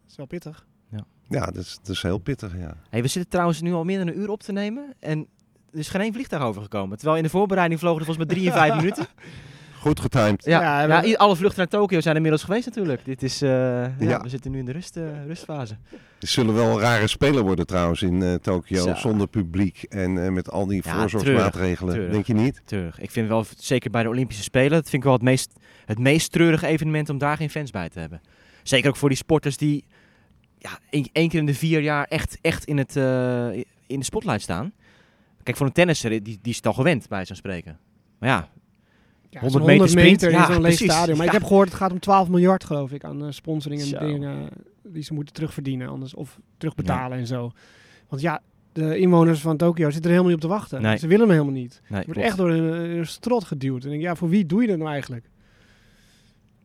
is wel pittig. Ja, ja dat, is, dat is heel pittig, ja. Hey, we zitten trouwens nu al meer dan een uur op te nemen. En er is geen één vliegtuig overgekomen. Terwijl in de voorbereiding vlogen er volgens mij drie en vijf minuten. Goed getimed. Ja, Ja, ja, alle vluchten naar Tokio zijn inmiddels geweest natuurlijk. Dit is, uh, ja, Ja. We zitten nu in de rust, uh, rustfase. Er zullen wel een rare spelen worden trouwens in uh, Tokio. Zo. Zonder publiek en eh, met al die Ja, voorzorgsmaatregelen. treurig, Denk je niet? Tuurlijk. Ik vind wel, zeker bij de Olympische Spelen, dat vind ik wel het meest, het meest treurige evenement om daar geen fans bij te hebben. Zeker ook voor die sporters die ja, één, één keer in de vier jaar echt, echt in, het, eh, in de spotlight staan. Kijk, voor een tennisser, die, die is het al gewend bij zo'n spreken. Maar ja, Ja, 100 zo'n meter sprint. in Ja, zo'n leeg stadion. Maar Ja. ik heb gehoord, het gaat om 12 miljard geloof ik aan eh, sponsoring en Zo. dingen die ze moeten terugverdienen. Anders, of terugbetalen en zo. Want ja, de inwoners van Tokio zitten er helemaal niet op te wachten. Nee. Ze willen hem helemaal niet. Nee, wordt klopt. echt door een, een strot geduwd. En ik denk, ja, voor wie doe je dat nou eigenlijk?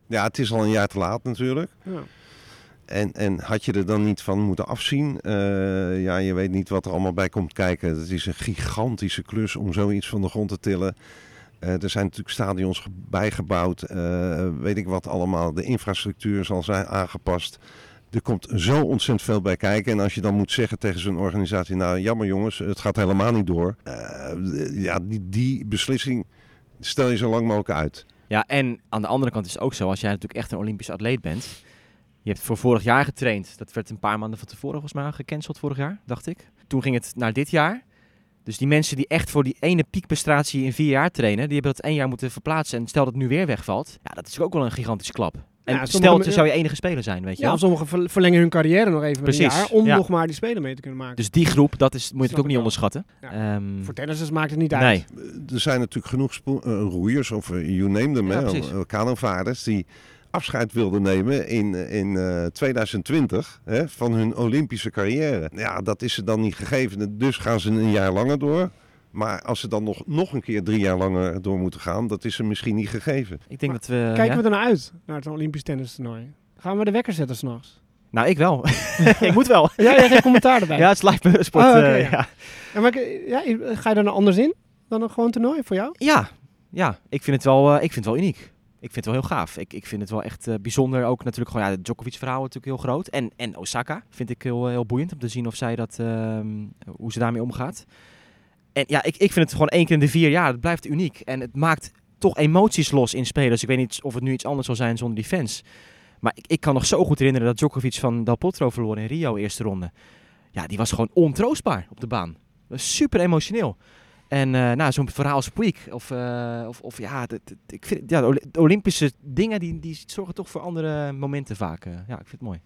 Ja, het is al een jaar te laat natuurlijk. Ja. En, en had je er dan niet van moeten afzien? Eh, ja, je weet niet wat er allemaal bij komt kijken. Het is een gigantische klus om zoiets van de grond te tillen. Eh, er zijn natuurlijk stadions ge- bijgebouwd. eh, weet ik wat allemaal. De infrastructuur zal zijn aangepast. Er komt zo ontzettend veel bij kijken. En als je dan moet zeggen tegen zo'n organisatie... Nou, jammer jongens, het gaat helemaal niet door. Eh, ja, die, die beslissing stel je zo lang mogelijk uit. Ja, en aan de andere kant is het ook zo, als jij natuurlijk echt een Olympisch atleet bent. Je hebt voor vorig jaar getraind. Dat werd een paar maanden van tevoren volgens mij gecanceld vorig jaar, dacht ik. Toen ging het naar dit jaar. Dus die mensen die echt voor die ene piekprestatie in vier jaar trainen, die hebben dat één jaar moeten verplaatsen. En stel dat het nu weer wegvalt, ja, dat is ook wel een gigantische klap. En Ja, stel, het zou je enige speler zijn, weet je Ja, wel. sommigen ver- verlengen hun carrière nog even met een Precies, jaar om ja. nog maar die spelen mee te kunnen maken. Dus die groep, dat is, moet je Snap ook niet wel. onderschatten. Ja. Ehm, Voor tennissers maakt het niet uit. nee, Er zijn natuurlijk genoeg eh, roeiers, of eh, you name them, Ja, hè, precies. eh, kanovaarders, die afscheid wilden nemen in, in eh, 2020 hè, van hun Olympische carrière. Ja, dat is ze dan niet gegeven, dus gaan ze een jaar langer door. Maar als ze dan nog, nog een keer drie jaar langer door moeten gaan, dat is ze misschien niet gegeven. ik denk Maar dat we... Kijken ja? we er nou uit, naar het Olympisch tennis toernooi? Gaan we de wekker zetten s'nachts? Nou, ik wel. ik moet wel. Ja, jij geen commentaar erbij. Ja, het is live sport. Oh, oké, eh, ja. ja. En maar, ja, ga je er nou anders in dan een gewoon toernooi voor jou? Ja, ja ik, vind het wel, eh, ik vind het wel uniek. Ik vind het wel heel gaaf. Ik, ik vind het wel echt eh, bijzonder. Ook natuurlijk gewoon, ja, het Djokovic-verhaal natuurlijk heel groot. En, en Osaka vind ik heel, heel boeiend om te zien of zij dat, ehm, hoe ze daarmee omgaat. En ja, ik, ik vind het gewoon één keer in de vier jaar. Het blijft uniek. En het maakt toch emoties los in spelers. Ik weet niet of het nu iets anders zal zijn zonder die fans. Maar ik, ik kan nog zo goed herinneren dat Djokovic van Del Potro verloor in Rio eerste ronde. Ja, die was gewoon ontroostbaar op de baan. Super emotioneel. En eh, nou, zo'n verhaal als Puig, of, eh, of, of ja, dat- dat- ik vind, ja, de Olympische dingen, die, die zorgen toch voor andere momenten vaak. eh. ja, ik vind het mooi.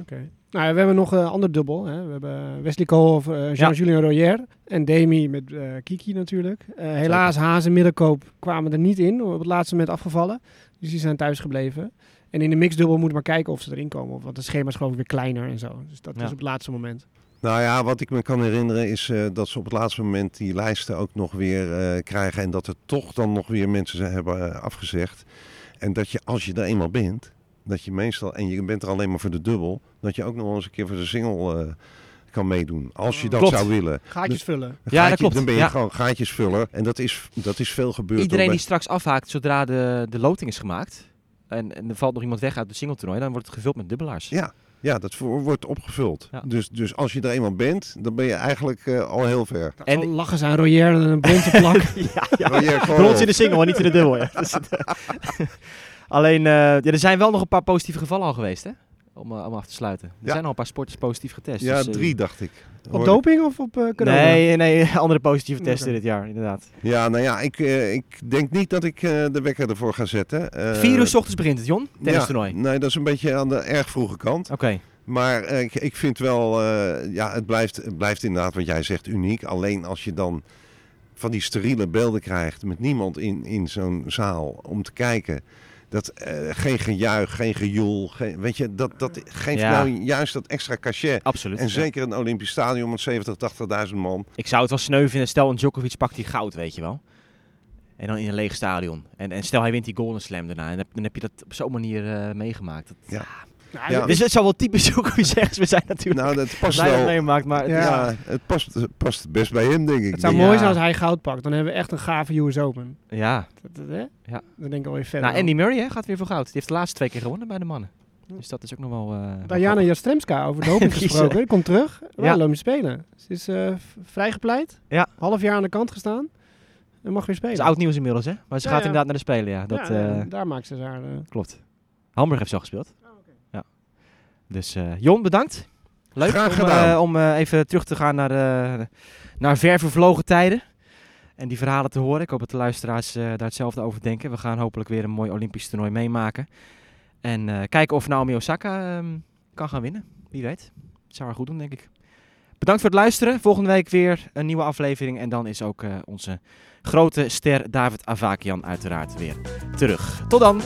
Oké. Nou, ja, we hebben nog een ander dubbel. Hè. We hebben Wesley Koolhoff, eh, Jean-Julien Royer en Demi met Kiki natuurlijk. Helaas, Haas en Middelkoop kwamen er niet in. Op het laatste moment afgevallen. Dus die zijn thuis gebleven. En in de mixdubbel moet je maar kijken of ze erin komen. Want het schema is gewoon weer kleiner en zo. Dus dat Ja. is op het laatste moment. Nou ja, wat ik me kan herinneren is eh, dat ze op het laatste moment die lijsten ook nog weer eh, krijgen. En dat er toch dan nog weer mensen zijn, hebben eh, afgezegd. En dat je als je er eenmaal bent, dat je meestal, en je bent er alleen maar voor de dubbel, dat je ook nog eens een keer voor de single eh, kan meedoen. Als je dat Klopt. zou willen. Gaatjes vullen. Dan Ja, dat klopt. Dan ben je Ja. gewoon gaatjesvuller. En dat is, dat is veel gebeurd. Iedereen die straks afhaakt zodra de, de loting is gemaakt, en, en er valt nog iemand weg uit de singletoernooi, dan wordt het gevuld met dubbelaars. Ja. Ja, dat wordt opgevuld. Ja. Dus, dus als je er eenmaal bent, dan ben je eigenlijk eh, al heel ver. En En- lachen zijn Royer en een bronzen plak. ja, ja. Brons in de single, maar niet in de dubbel. Ja. Dus Alleen, eh, ja, er zijn wel nog een paar positieve gevallen al geweest, hè? Om, om af te sluiten. Er Ja. zijn al een paar sporters positief getest. Ja, dus, eh, drie dacht ik. op Hoor doping of op eh corona? Nee, nee, andere positieve testen dit jaar, inderdaad. Ja, nou ja, ik, eh, ik denk niet dat ik eh, de wekker ervoor ga zetten. Eh, Vier uur 's ochtends begint het, Jon, tennis ja, toernooi. nee, dat is een beetje aan de erg vroege kant. Oké, Maar ik, ik vind wel, eh, ja, het blijft, het blijft inderdaad wat jij zegt uniek. Alleen als je dan van die steriele beelden krijgt met niemand in, in zo'n zaal om te kijken. Dat, eh, geen gejuich, geen gejoel, geen, weet je, dat, dat geeft Ja. nou juist dat extra cachet. absoluut. En ja. zeker een Olympisch stadion met 70, 80.000 man. Ik zou het wel sneu vinden, stel een Djokovic pakt die goud, weet je wel. En dan in een leeg stadion. En, en stel hij wint die Golden Slam daarna. En dan heb, dan heb je dat op zo'n manier eh, meegemaakt. Dat, Ja. Nou, Ja. Dus het zou wel typisch Djokovic zeggen. We zijn natuurlijk Nou, dat past wel. meemaakt, maar het is- Ja, het past, het past best bij hem, denk ik. Het zou Ja. mooi zijn als hij goud pakt. Dan hebben we echt een gave US Open. ja. Dat, dat, hè? Ja. Dan denk ik alweer verder. Nou, Andy Murray hè, gaat weer voor goud. Die heeft de laatste twee keer gewonnen bij de mannen. Dus dat is ook nog wel... eh, wel Diana. Jastremska over doping gesproken. Die komt terug. Wel Ja. Olympisch Spelen. Ze is eh, v- vrijgepleit. Ja. Half jaar aan de kant gestaan. En mag weer spelen. Dat is oud nieuws inmiddels, hè? Maar ze Ja, gaat ja. inderdaad naar de Spelen, ja. Dat ja, eh, daar maakt ze haar... klopt. Hamburg heeft ze al gespeeld. Dus eh, Jon, bedankt. Leuk Graag om, gedaan. eh, om eh, even terug te gaan naar, naar ver vervlogen tijden. En die verhalen te horen. Ik hoop dat de luisteraars daar hetzelfde over denken. We gaan hopelijk weer een mooi Olympisch toernooi meemaken. En kijken of Naomi Osaka ehm, kan gaan winnen. Wie weet. Zou haar goed doen, denk ik. Bedankt voor het luisteren. Volgende week weer een nieuwe aflevering. En dan is ook uh, onze grote ster David Avakian uiteraard weer terug. Tot dan!